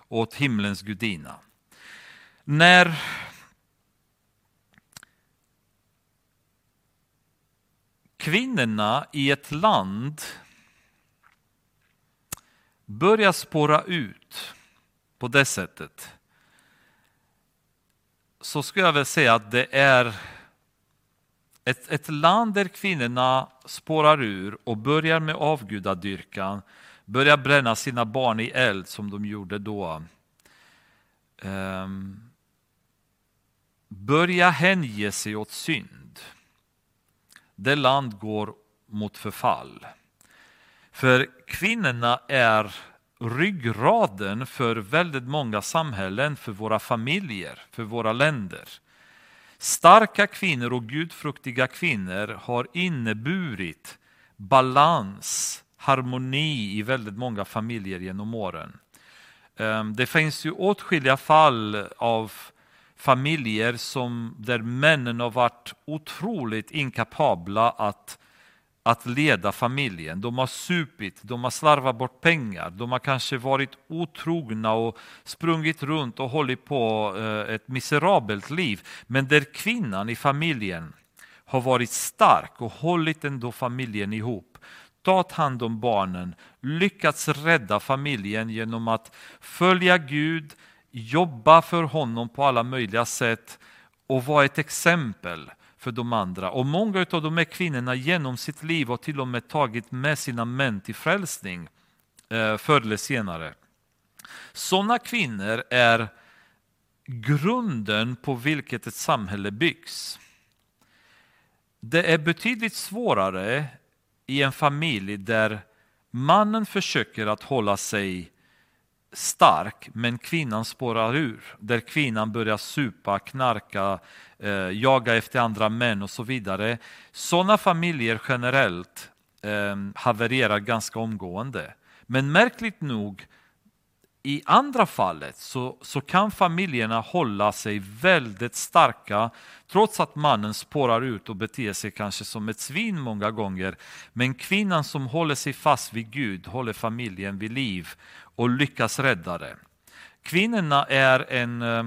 åt himlens gudinna. När kvinnorna i ett land börjar spåra ut på det sättet så skulle jag väl säga att det är ett, ett land där kvinnorna spårar ur och börjar med avgudadyrkan, börjar bränna sina barn i eld som de gjorde då. Um, börja hänge sig åt synd. Det land går mot förfall. För kvinnorna är ryggraden för väldigt många samhällen, för våra familjer, för våra länder. Starka kvinnor och gudfruktiga kvinnor har inneburit balans, harmoni i väldigt många familjer genom åren. Ehm, det finns ju åtskilliga fall av familjer som, där männen har varit otroligt inkapabla att att leda familjen. De har supit, de har slarvat bort pengar, de har kanske varit otrogna och sprungit runt och hållit på eh, ett miserabelt liv. Men där kvinnan i familjen har varit stark och hållit ändå familjen ihop, tagit hand om barnen, lyckats rädda familjen genom att följa Gud, jobba för honom på alla möjliga sätt och vara ett exempel för de andra. Och många av de här kvinnorna genom sitt liv har till och med tagit med sina män till frälsning eh, förr eller senare. Sådana kvinnor är grunden på vilket ett samhälle byggs. Det är betydligt svårare i en familj där mannen försöker att hålla sig stark, men kvinnan spårar ur. Där kvinnan börjar supa, knarka, eh, jaga efter andra män och så vidare. Sådana familjer generellt eh, havererar ganska omgående. Men märkligt nog, i andra fallet så, så kan familjerna hålla sig väldigt starka trots att mannen spårar ut och beter sig kanske som ett svin många gånger. Men kvinnan som håller sig fast vid Gud håller familjen vid liv och lyckas rädda det. Kvinnorna är en eh,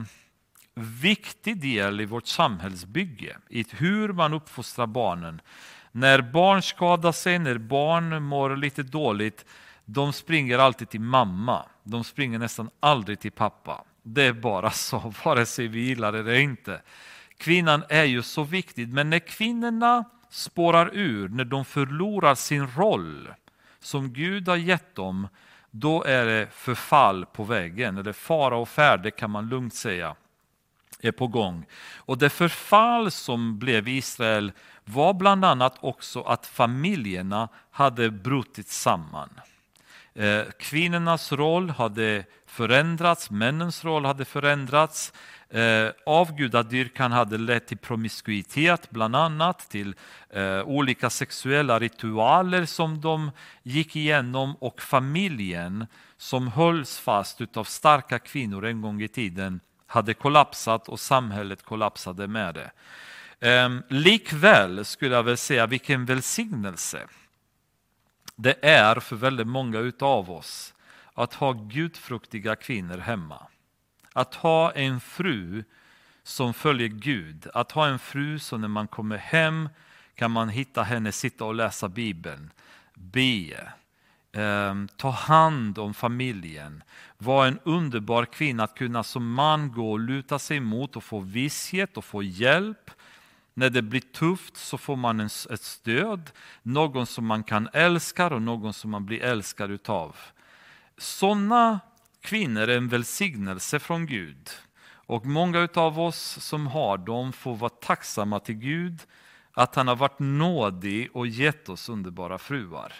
viktig del i vårt samhällsbygge, i hur man uppfostrar barnen. När barn skadar sig, när barn mår lite dåligt, de springer alltid till mamma. De springer nästan aldrig till pappa. Det är bara så, vare sig vi gillar det eller inte. Kvinnan är ju så viktig, men när kvinnorna spårar ur, när de förlorar sin roll som Gud har gett dem, då är det förfall på vägen, eller fara och färde kan man lugnt säga är på gång. Och det förfall som blev Israel var bland annat också att familjerna hade brutit samman. Eh, kvinnornas roll hade förändrats, männens roll hade förändrats. Eh, avgudadyrkan hade lett till promiskuitet bland annat, till eh, olika sexuella ritualer som de gick igenom och familjen som hölls fast av starka kvinnor en gång i tiden hade kollapsat och samhället kollapsade med det. Ehm, likväl skulle jag väl säga vilken välsignelse det är för väldigt många utav oss att ha gudfruktiga kvinnor hemma. Att ha en fru som följer Gud, att ha en fru som när man kommer hem kan man hitta henne sitta och läsa Bibeln, be, eh, ta hand om familjen, Var en underbar kvinna att kunna som man gå och luta sig mot och få visshet och få hjälp. När det blir tufft så får man en, ett stöd, någon som man kan älska och någon som man blir älskad utav. Sådana kvinnor är en välsignelse från Gud. Och många av oss som har dem får vara tacksamma till Gud att han har varit nådig och gett oss underbara fruar.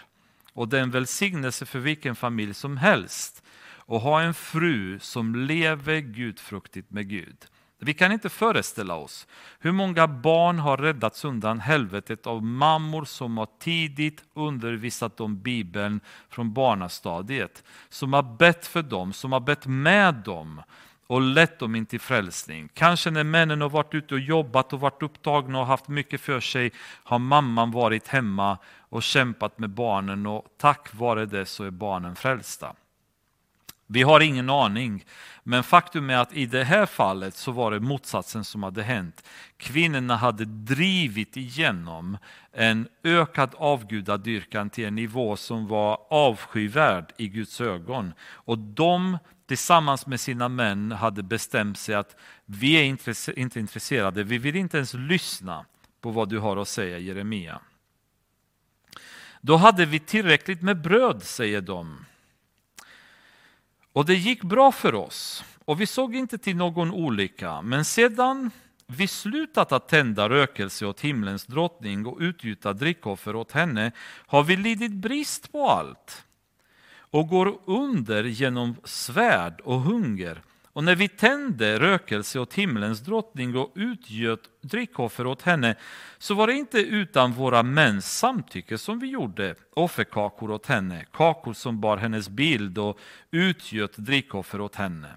Och det är en välsignelse för vilken familj som helst att ha en fru som lever gudfruktigt med Gud. Vi kan inte föreställa oss hur många barn har räddats undan helvetet av mammor som har tidigt undervisat om Bibeln från barnastadiet. Som har bett för dem, som har bett med dem och lett dem in till frälsning. Kanske när männen har varit ute och jobbat och varit upptagna och haft mycket för sig har mamman varit hemma och kämpat med barnen och tack vare det så är barnen frälsta. Vi har ingen aning, men faktum är att i det här fallet så var det motsatsen som hade hänt. Kvinnorna hade drivit igenom en ökad avgudadyrkan till en nivå som var avskyvärd i Guds ögon. Och de tillsammans med sina män hade bestämt sig att vi är inte intresserade, vi vill inte ens lyssna på vad du har att säga Jeremia. Då hade vi tillräckligt med bröd, säger de. Och det gick bra för oss och vi såg inte till någon olycka. Men sedan vi slutat att tända rökelse åt himlens drottning och utgjuta drickoffer åt henne har vi lidit brist på allt och går under genom svärd och hunger och när vi tände rökelse åt himlens drottning och utgöt drickoffer åt henne så var det inte utan våra mäns samtycke som vi gjorde offerkakor åt henne, kakor som bar hennes bild och utgöt drickoffer åt henne.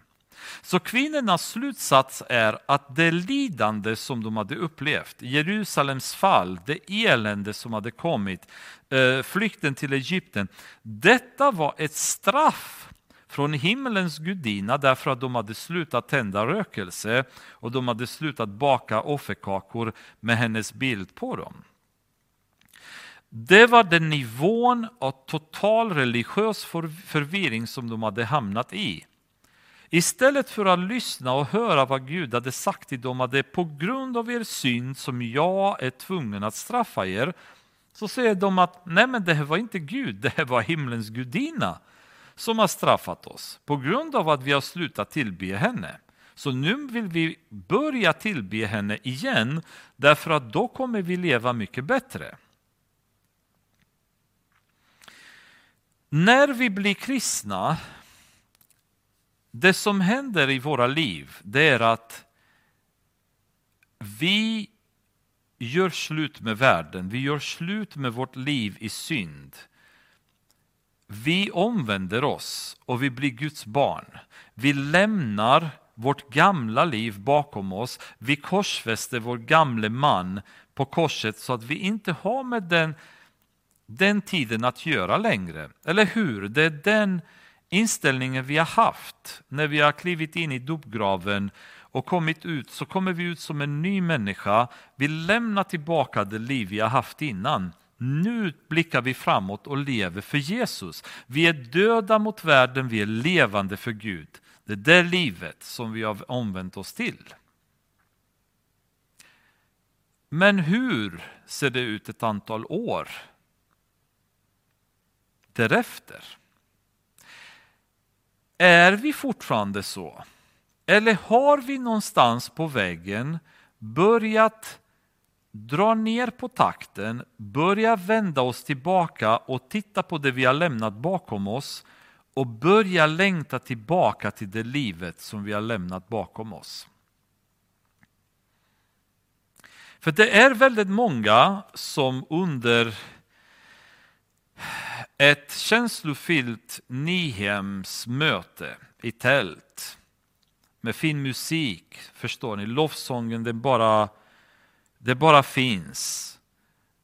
Så kvinnornas slutsats är att det lidande som de hade upplevt, Jerusalems fall, det elände som hade kommit, eh, flykten till Egypten, detta var ett straff från himmelens gudinna därför att de hade slutat tända rökelse och de hade slutat baka offerkakor med hennes bild på dem. Det var den nivån av total religiös förvirring som de hade hamnat i. Istället för att lyssna och höra vad Gud hade sagt till dem att det är på grund av er synd som jag är tvungen att straffa er, så säger de att nej men det här var inte Gud, det här var himlens gudinna som har straffat oss på grund av att vi har slutat tillbe henne. Så nu vill vi börja tillbe henne igen därför att då kommer vi leva mycket bättre. När vi blir kristna, det som händer i våra liv det är att vi gör slut med världen, vi gör slut med vårt liv i synd. Vi omvänder oss och vi blir Guds barn. Vi lämnar vårt gamla liv bakom oss. Vi korsfäster vår gamle man på korset så att vi inte har med den, den tiden att göra längre. Eller hur? Det är den inställningen vi har haft när vi har klivit in i dopgraven och kommit ut så kommer vi ut som en ny människa. Vi lämnar tillbaka det liv vi har haft innan. Nu blickar vi framåt och lever för Jesus. Vi är döda mot världen, vi är levande för Gud. Det är det livet som vi har omvänt oss till. Men hur ser det ut ett antal år därefter? Är vi fortfarande så? Eller har vi någonstans på vägen börjat dra ner på takten, börja vända oss tillbaka och titta på det vi har lämnat bakom oss och börja längta tillbaka till det livet som vi har lämnat bakom oss. För det är väldigt många som under ett känslofyllt Nyhemsmöte i tält med fin musik, förstår ni, lovsången det bara, det bara finns.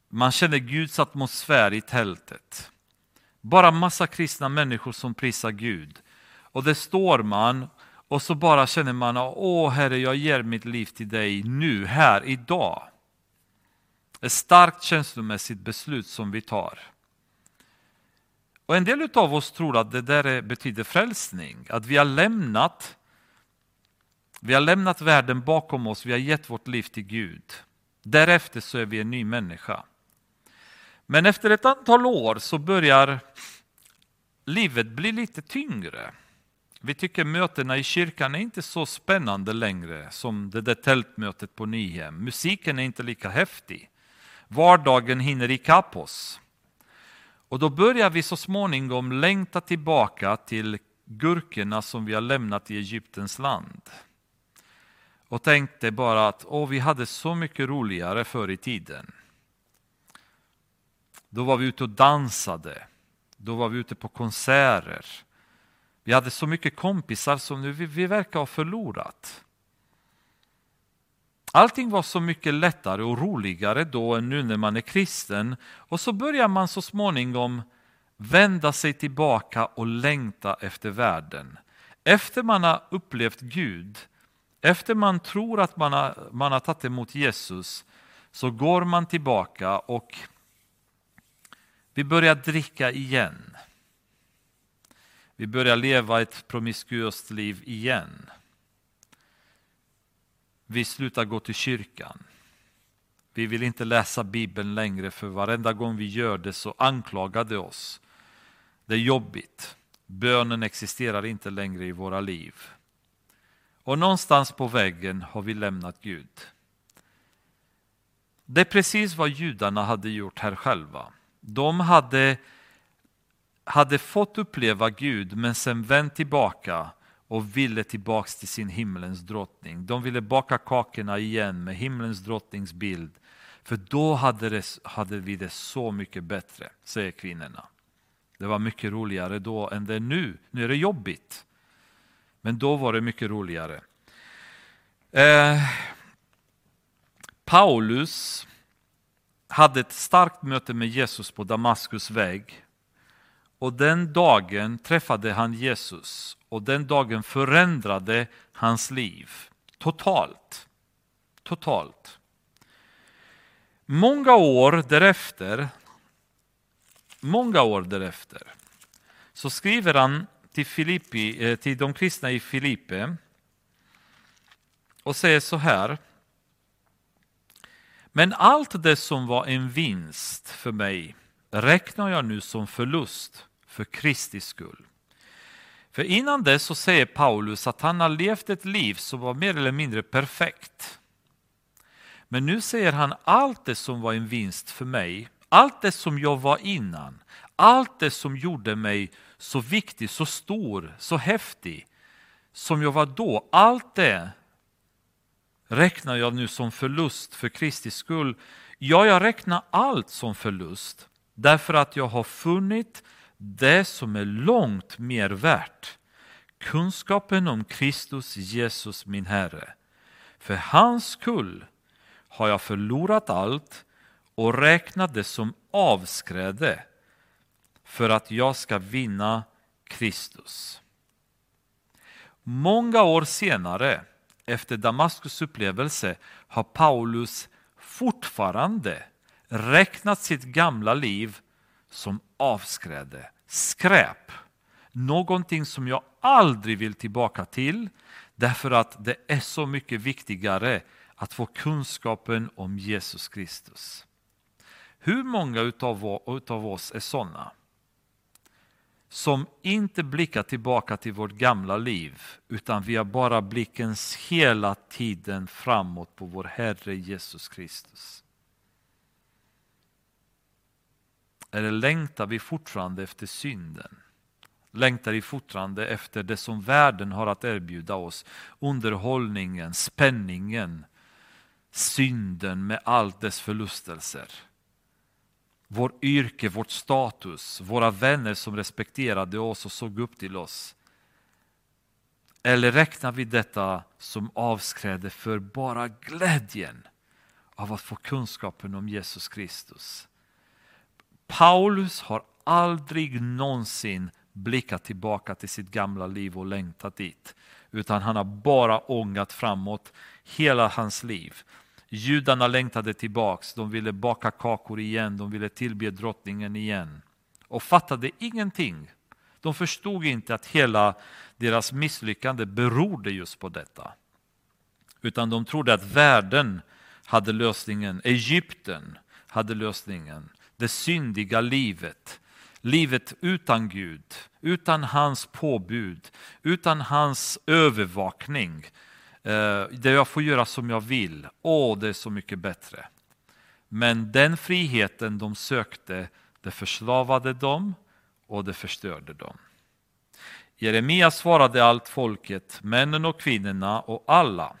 Man känner Guds atmosfär i tältet. Bara massa kristna människor som prisar Gud. Och det står man och så bara känner man, åh Herre, jag ger mitt liv till dig nu, här, idag. Ett starkt känslomässigt beslut som vi tar. Och en del av oss tror att det där betyder frälsning, att vi har lämnat vi har lämnat världen bakom oss, vi har gett vårt liv till Gud. Därefter så är vi en ny människa. Men efter ett antal år så börjar livet bli lite tyngre. Vi tycker mötena i kyrkan är inte så spännande längre som det där tältmötet på Nyhem. Musiken är inte lika häftig. Vardagen hinner ikapp oss. Och då börjar vi så småningom längta tillbaka till gurkorna som vi har lämnat i Egyptens land. Och tänkte bara att åh, vi hade så mycket roligare förr i tiden. Då var vi ute och dansade. Då var vi ute på konserter. Vi hade så mycket kompisar som nu vi, vi verkar ha förlorat. Allting var så mycket lättare och roligare då än nu när man är kristen. Och så börjar man så småningom vända sig tillbaka och längta efter världen. Efter man har upplevt Gud, efter man tror att man har, man har tagit emot Jesus, så går man tillbaka och vi börjar dricka igen. Vi börjar leva ett promiskuöst liv igen. Vi slutar gå till kyrkan. Vi vill inte läsa Bibeln längre för varenda gång vi gör det så anklagar det oss. Det är jobbigt. Bönen existerar inte längre i våra liv. Och någonstans på vägen har vi lämnat Gud. Det är precis vad judarna hade gjort här själva. De hade, hade fått uppleva Gud men sen vänt tillbaka och ville tillbaks till sin himlens drottning. De ville baka kakorna igen med himlens drottnings bild. För då hade, det, hade vi det så mycket bättre, säger kvinnorna. Det var mycket roligare då än det är nu. Nu är det jobbigt. Men då var det mycket roligare. Eh, Paulus hade ett starkt möte med Jesus på Damaskus väg. Och den dagen träffade han Jesus och den dagen förändrade hans liv totalt. Totalt. Många år därefter, många år därefter så skriver han till, Filippi, eh, till de kristna i Filippe och säger så här men allt det som var en vinst för mig räknar jag nu som förlust för Kristi skull. För innan det så säger Paulus att han har levt ett liv som var mer eller mindre perfekt. Men nu säger han allt det som var en vinst för mig, allt det som jag var innan, allt det som gjorde mig så viktig, så stor, så häftig som jag var då, allt det räknar jag nu som förlust för Kristi skull. Ja, jag räknar allt som förlust därför att jag har funnit det som är långt mer värt. Kunskapen om Kristus Jesus min Herre. För hans skull har jag förlorat allt och räknat det som avskräde för att jag ska vinna Kristus. Många år senare efter Damaskus upplevelse har Paulus fortfarande räknat sitt gamla liv som avskräde, skräp. Någonting som jag aldrig vill tillbaka till därför att det är så mycket viktigare att få kunskapen om Jesus Kristus. Hur många utav oss är sådana? som inte blickar tillbaka till vårt gamla liv utan vi har bara blicken hela tiden framåt på vår Herre Jesus Kristus. Eller längtar vi fortfarande efter synden? Längtar vi fortfarande efter det som världen har att erbjuda oss? Underhållningen, spänningen, synden med allt dess förlustelser. Vår yrke, vårt status, våra vänner som respekterade oss och såg upp till oss. Eller räknar vi detta som avskräde för bara glädjen av att få kunskapen om Jesus Kristus? Paulus har aldrig någonsin blickat tillbaka till sitt gamla liv och längtat dit. Utan han har bara ångat framåt hela hans liv. Judarna längtade tillbaks, de ville baka kakor igen, de ville tillbe drottningen igen. Och fattade ingenting. De förstod inte att hela deras misslyckande berodde just på detta. Utan de trodde att världen hade lösningen, Egypten hade lösningen, det syndiga livet, livet utan Gud, utan hans påbud, utan hans övervakning, eh, där jag får göra som jag vill. Åh, det är så mycket bättre. Men den friheten de sökte, det förslavade dem och det förstörde dem. Jeremia svarade allt folket, männen och kvinnorna och alla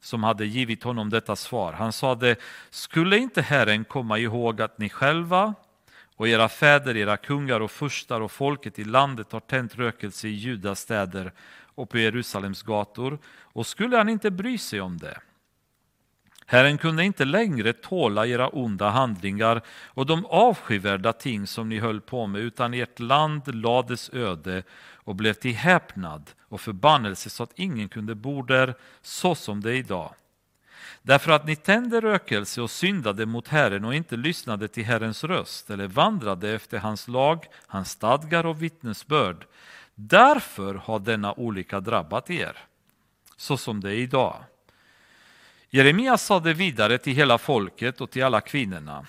som hade givit honom detta svar. Han sade, skulle inte Herren komma ihåg att ni själva och era fäder, era kungar och furstar och folket i landet har tänt rökelse i Judas städer och på Jerusalems gator, och skulle han inte bry sig om det? Herren kunde inte längre tåla era onda handlingar och de avskyvärda ting som ni höll på med, utan ert land lades öde och blev till häpnad och förbannelse så att ingen kunde bo där så som det är idag. Därför att ni tände rökelse och syndade mot Herren och inte lyssnade till Herrens röst eller vandrade efter hans lag, hans stadgar och vittnesbörd. Därför har denna olycka drabbat er, så som det är idag. Jeremia sade vidare till hela folket och till alla kvinnorna.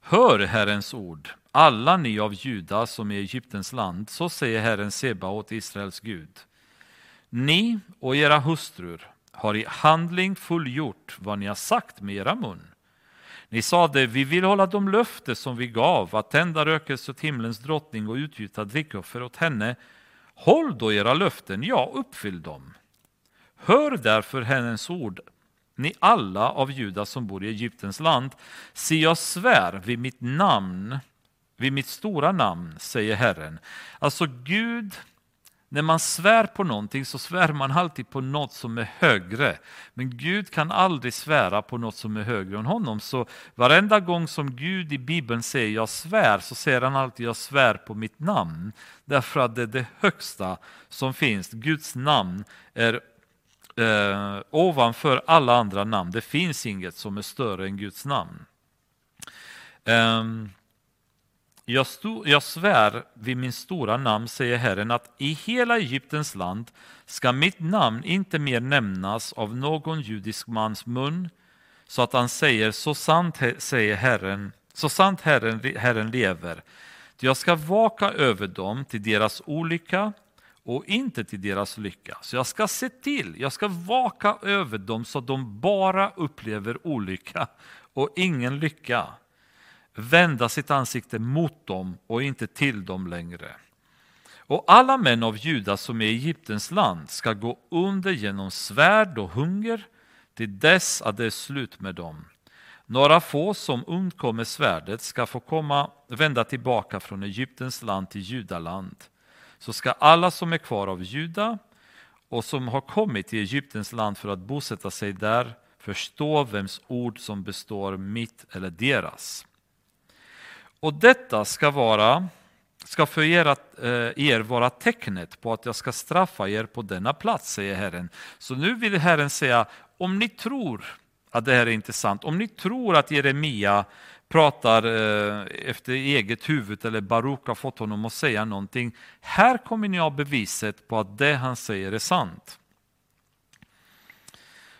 Hör Herrens ord, alla ni av Juda som är i Egyptens land, så säger Herren Sebaot, Israels Gud. Ni och era hustrur har i handling fullgjort vad ni har sagt med era mun. Ni sade, vi vill hålla de löfte som vi gav, att tända rökelse åt himlens drottning och utgjuta drickoffer åt henne. Håll då era löften, ja, uppfyll dem. Hör därför hennes ord, ni alla av judar som bor i Egyptens land. Se, jag svär vid mitt namn, vid mitt stora namn, säger Herren. Alltså Gud när man svär på någonting så svär man alltid på något som är högre. Men Gud kan aldrig svära på något som är högre än honom. Så varenda gång som Gud i Bibeln säger jag svär så säger han alltid jag svär på mitt namn. Därför att det är det högsta som finns. Guds namn är eh, ovanför alla andra namn. Det finns inget som är större än Guds namn. Eh, jag, stod, jag svär vid min stora namn, säger Herren, att i hela Egyptens land ska mitt namn inte mer nämnas av någon judisk mans mun, så att han säger, så sant säger Herren, så sant Herren, Herren lever. Jag ska vaka över dem till deras olycka och inte till deras lycka. Så jag ska se till, jag ska vaka över dem så att de bara upplever olycka och ingen lycka vända sitt ansikte mot dem och inte till dem längre. Och alla män av Juda som är i Egyptens land ska gå under genom svärd och hunger till dess att det är slut med dem. Några få som undkommer svärdet ska få komma, vända tillbaka från Egyptens land till Judaland. Så ska alla som är kvar av Juda och som har kommit till Egyptens land för att bosätta sig där förstå vems ord som består mitt eller deras. Och detta ska, vara, ska för er, att, eh, er vara tecknet på att jag ska straffa er på denna plats, säger Herren. Så nu vill Herren säga, om ni tror att det här är intressant, om ni tror att Jeremia pratar eh, efter eget huvud eller Baruk har fått honom att säga någonting. Här kommer ni ha beviset på att det han säger är sant.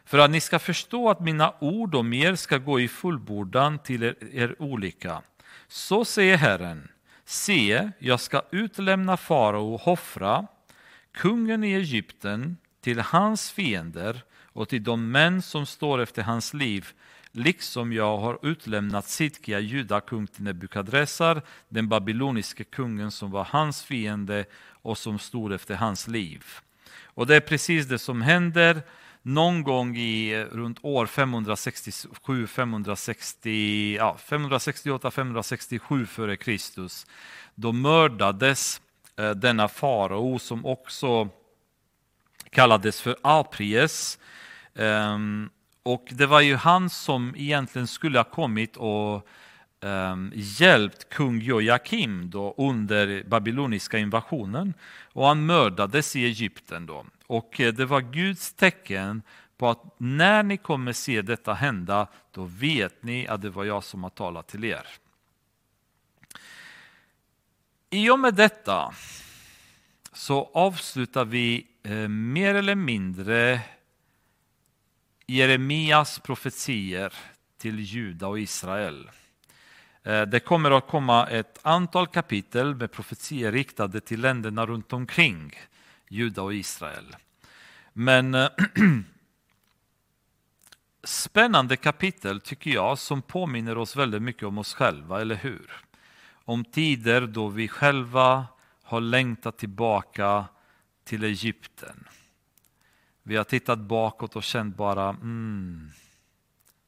För att ni ska förstå att mina ord om er ska gå i fullbordan till er, er olika. Så säger Herren, se, jag ska utlämna farao och Hofra, kungen i Egypten, till hans fiender och till de män som står efter hans liv, liksom jag har utlämnat Sidkia, judakung till Nebukadressar, den babyloniske kungen som var hans fiende och som stod efter hans liv. Och det är precis det som händer någon gång i eh, runt år 567, 560, ja, 568, 567 före Kristus, då mördades eh, denna farao som också kallades för Apries. Ehm, och det var ju han som egentligen skulle ha kommit och um, hjälpt kung Joakim då under babyloniska invasionen. Och han mördades i Egypten då. Och eh, det var Guds tecken på att när ni kommer se detta hända, då vet ni att det var jag som har talat till er. I och med detta så avslutar vi eh, mer eller mindre Jeremias profetier till Juda och Israel. Eh, det kommer att komma ett antal kapitel med profetier riktade till länderna runt omkring Juda och Israel. Men eh, spännande kapitel tycker jag som påminner oss väldigt mycket om oss själva, eller hur? Om tider då vi själva har längtat tillbaka till Egypten. Vi har tittat bakåt och känt bara, mm,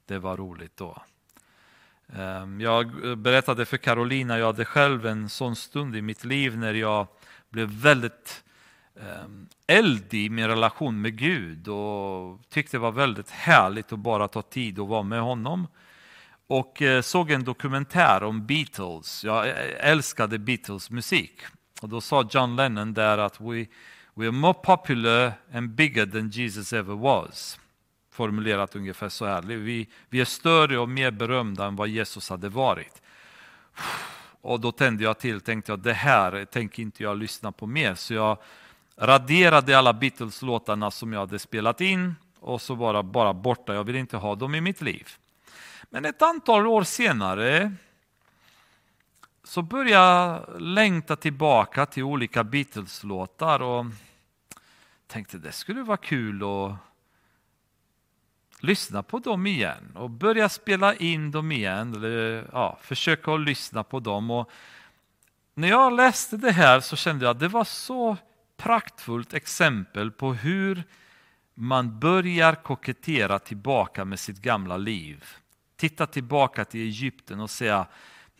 det var roligt då. Ehm, jag berättade för Carolina, jag hade själv en sån stund i mitt liv när jag blev väldigt ehm, eld i min relation med Gud och tyckte det var väldigt härligt att bara ta tid och vara med honom. Och eh, såg en dokumentär om Beatles. Jag eh, älskade Beatles musik. Och då sa John Lennon där att we, we are more popular and bigger than Jesus ever was. Formulerat ungefär så här. Vi, vi är större och mer berömda än vad Jesus hade varit. Och då tände jag till, tänkte jag det här tänker inte jag lyssna på mer. Så jag raderade alla Beatles-låtarna som jag hade spelat in och så var de bara borta. Jag vill inte ha dem i mitt liv. Men ett antal år senare så började jag längta tillbaka till olika Beatles-låtar och tänkte det skulle vara kul att lyssna på dem igen och börja spela in dem igen, eller ja, försöka att lyssna på dem. Och när jag läste det här så kände jag att det var så praktfullt exempel på hur man börjar kokettera tillbaka med sitt gamla liv. Titta tillbaka till Egypten och säga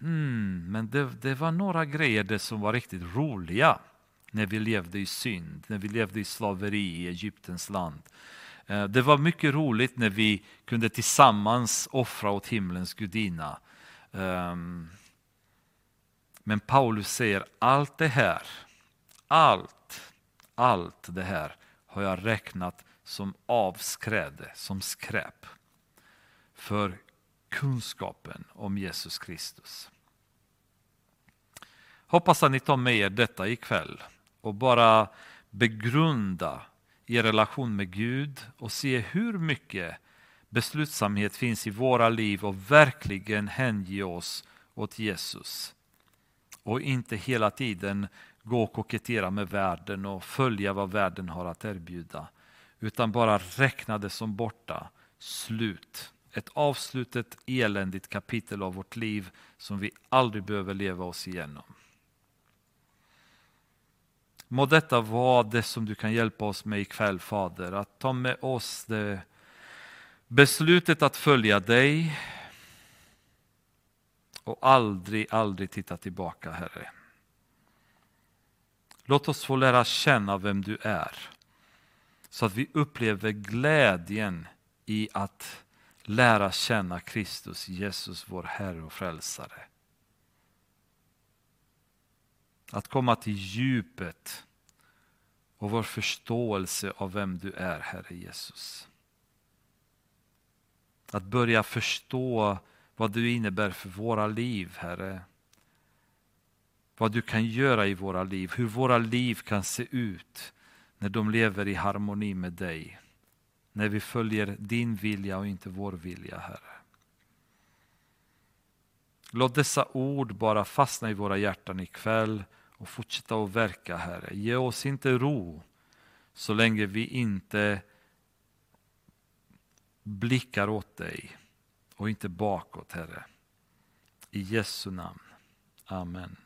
mm, men det, det var några grejer det som var riktigt roliga när vi levde i synd, när vi levde i slaveri i Egyptens land. Eh, det var mycket roligt när vi kunde tillsammans offra åt himlens gudinna. Ehm, men Paulus säger allt det här, allt, allt det här har jag räknat som avskräde, som skräp för kunskapen om Jesus Kristus. Hoppas att ni tar med er detta ikväll och bara begrunda er relation med Gud och se hur mycket beslutsamhet finns i våra liv och verkligen hänge oss åt Jesus. Och inte hela tiden gå och kokettera med världen och följa vad världen har att erbjuda. Utan bara räkna det som borta, slut. Ett avslutet eländigt kapitel av vårt liv som vi aldrig behöver leva oss igenom. Må detta vara det som du kan hjälpa oss med ikväll Fader, att ta med oss det beslutet att följa dig och aldrig, aldrig titta tillbaka Herre. Låt oss få lära känna vem du är så att vi upplever glädjen i att lära känna Kristus, Jesus, vår Herre och Frälsare. Att komma till djupet och vår förståelse av vem du är, Herre Jesus. Att börja förstå vad du innebär för våra liv, Herre. Vad du kan göra i våra liv, hur våra liv kan se ut när de lever i harmoni med dig. När vi följer din vilja och inte vår vilja, Herre. Låt dessa ord bara fastna i våra hjärtan ikväll och fortsätta att verka, Herre. Ge oss inte ro så länge vi inte blickar åt dig och inte bakåt, Herre. I Jesu namn. Amen.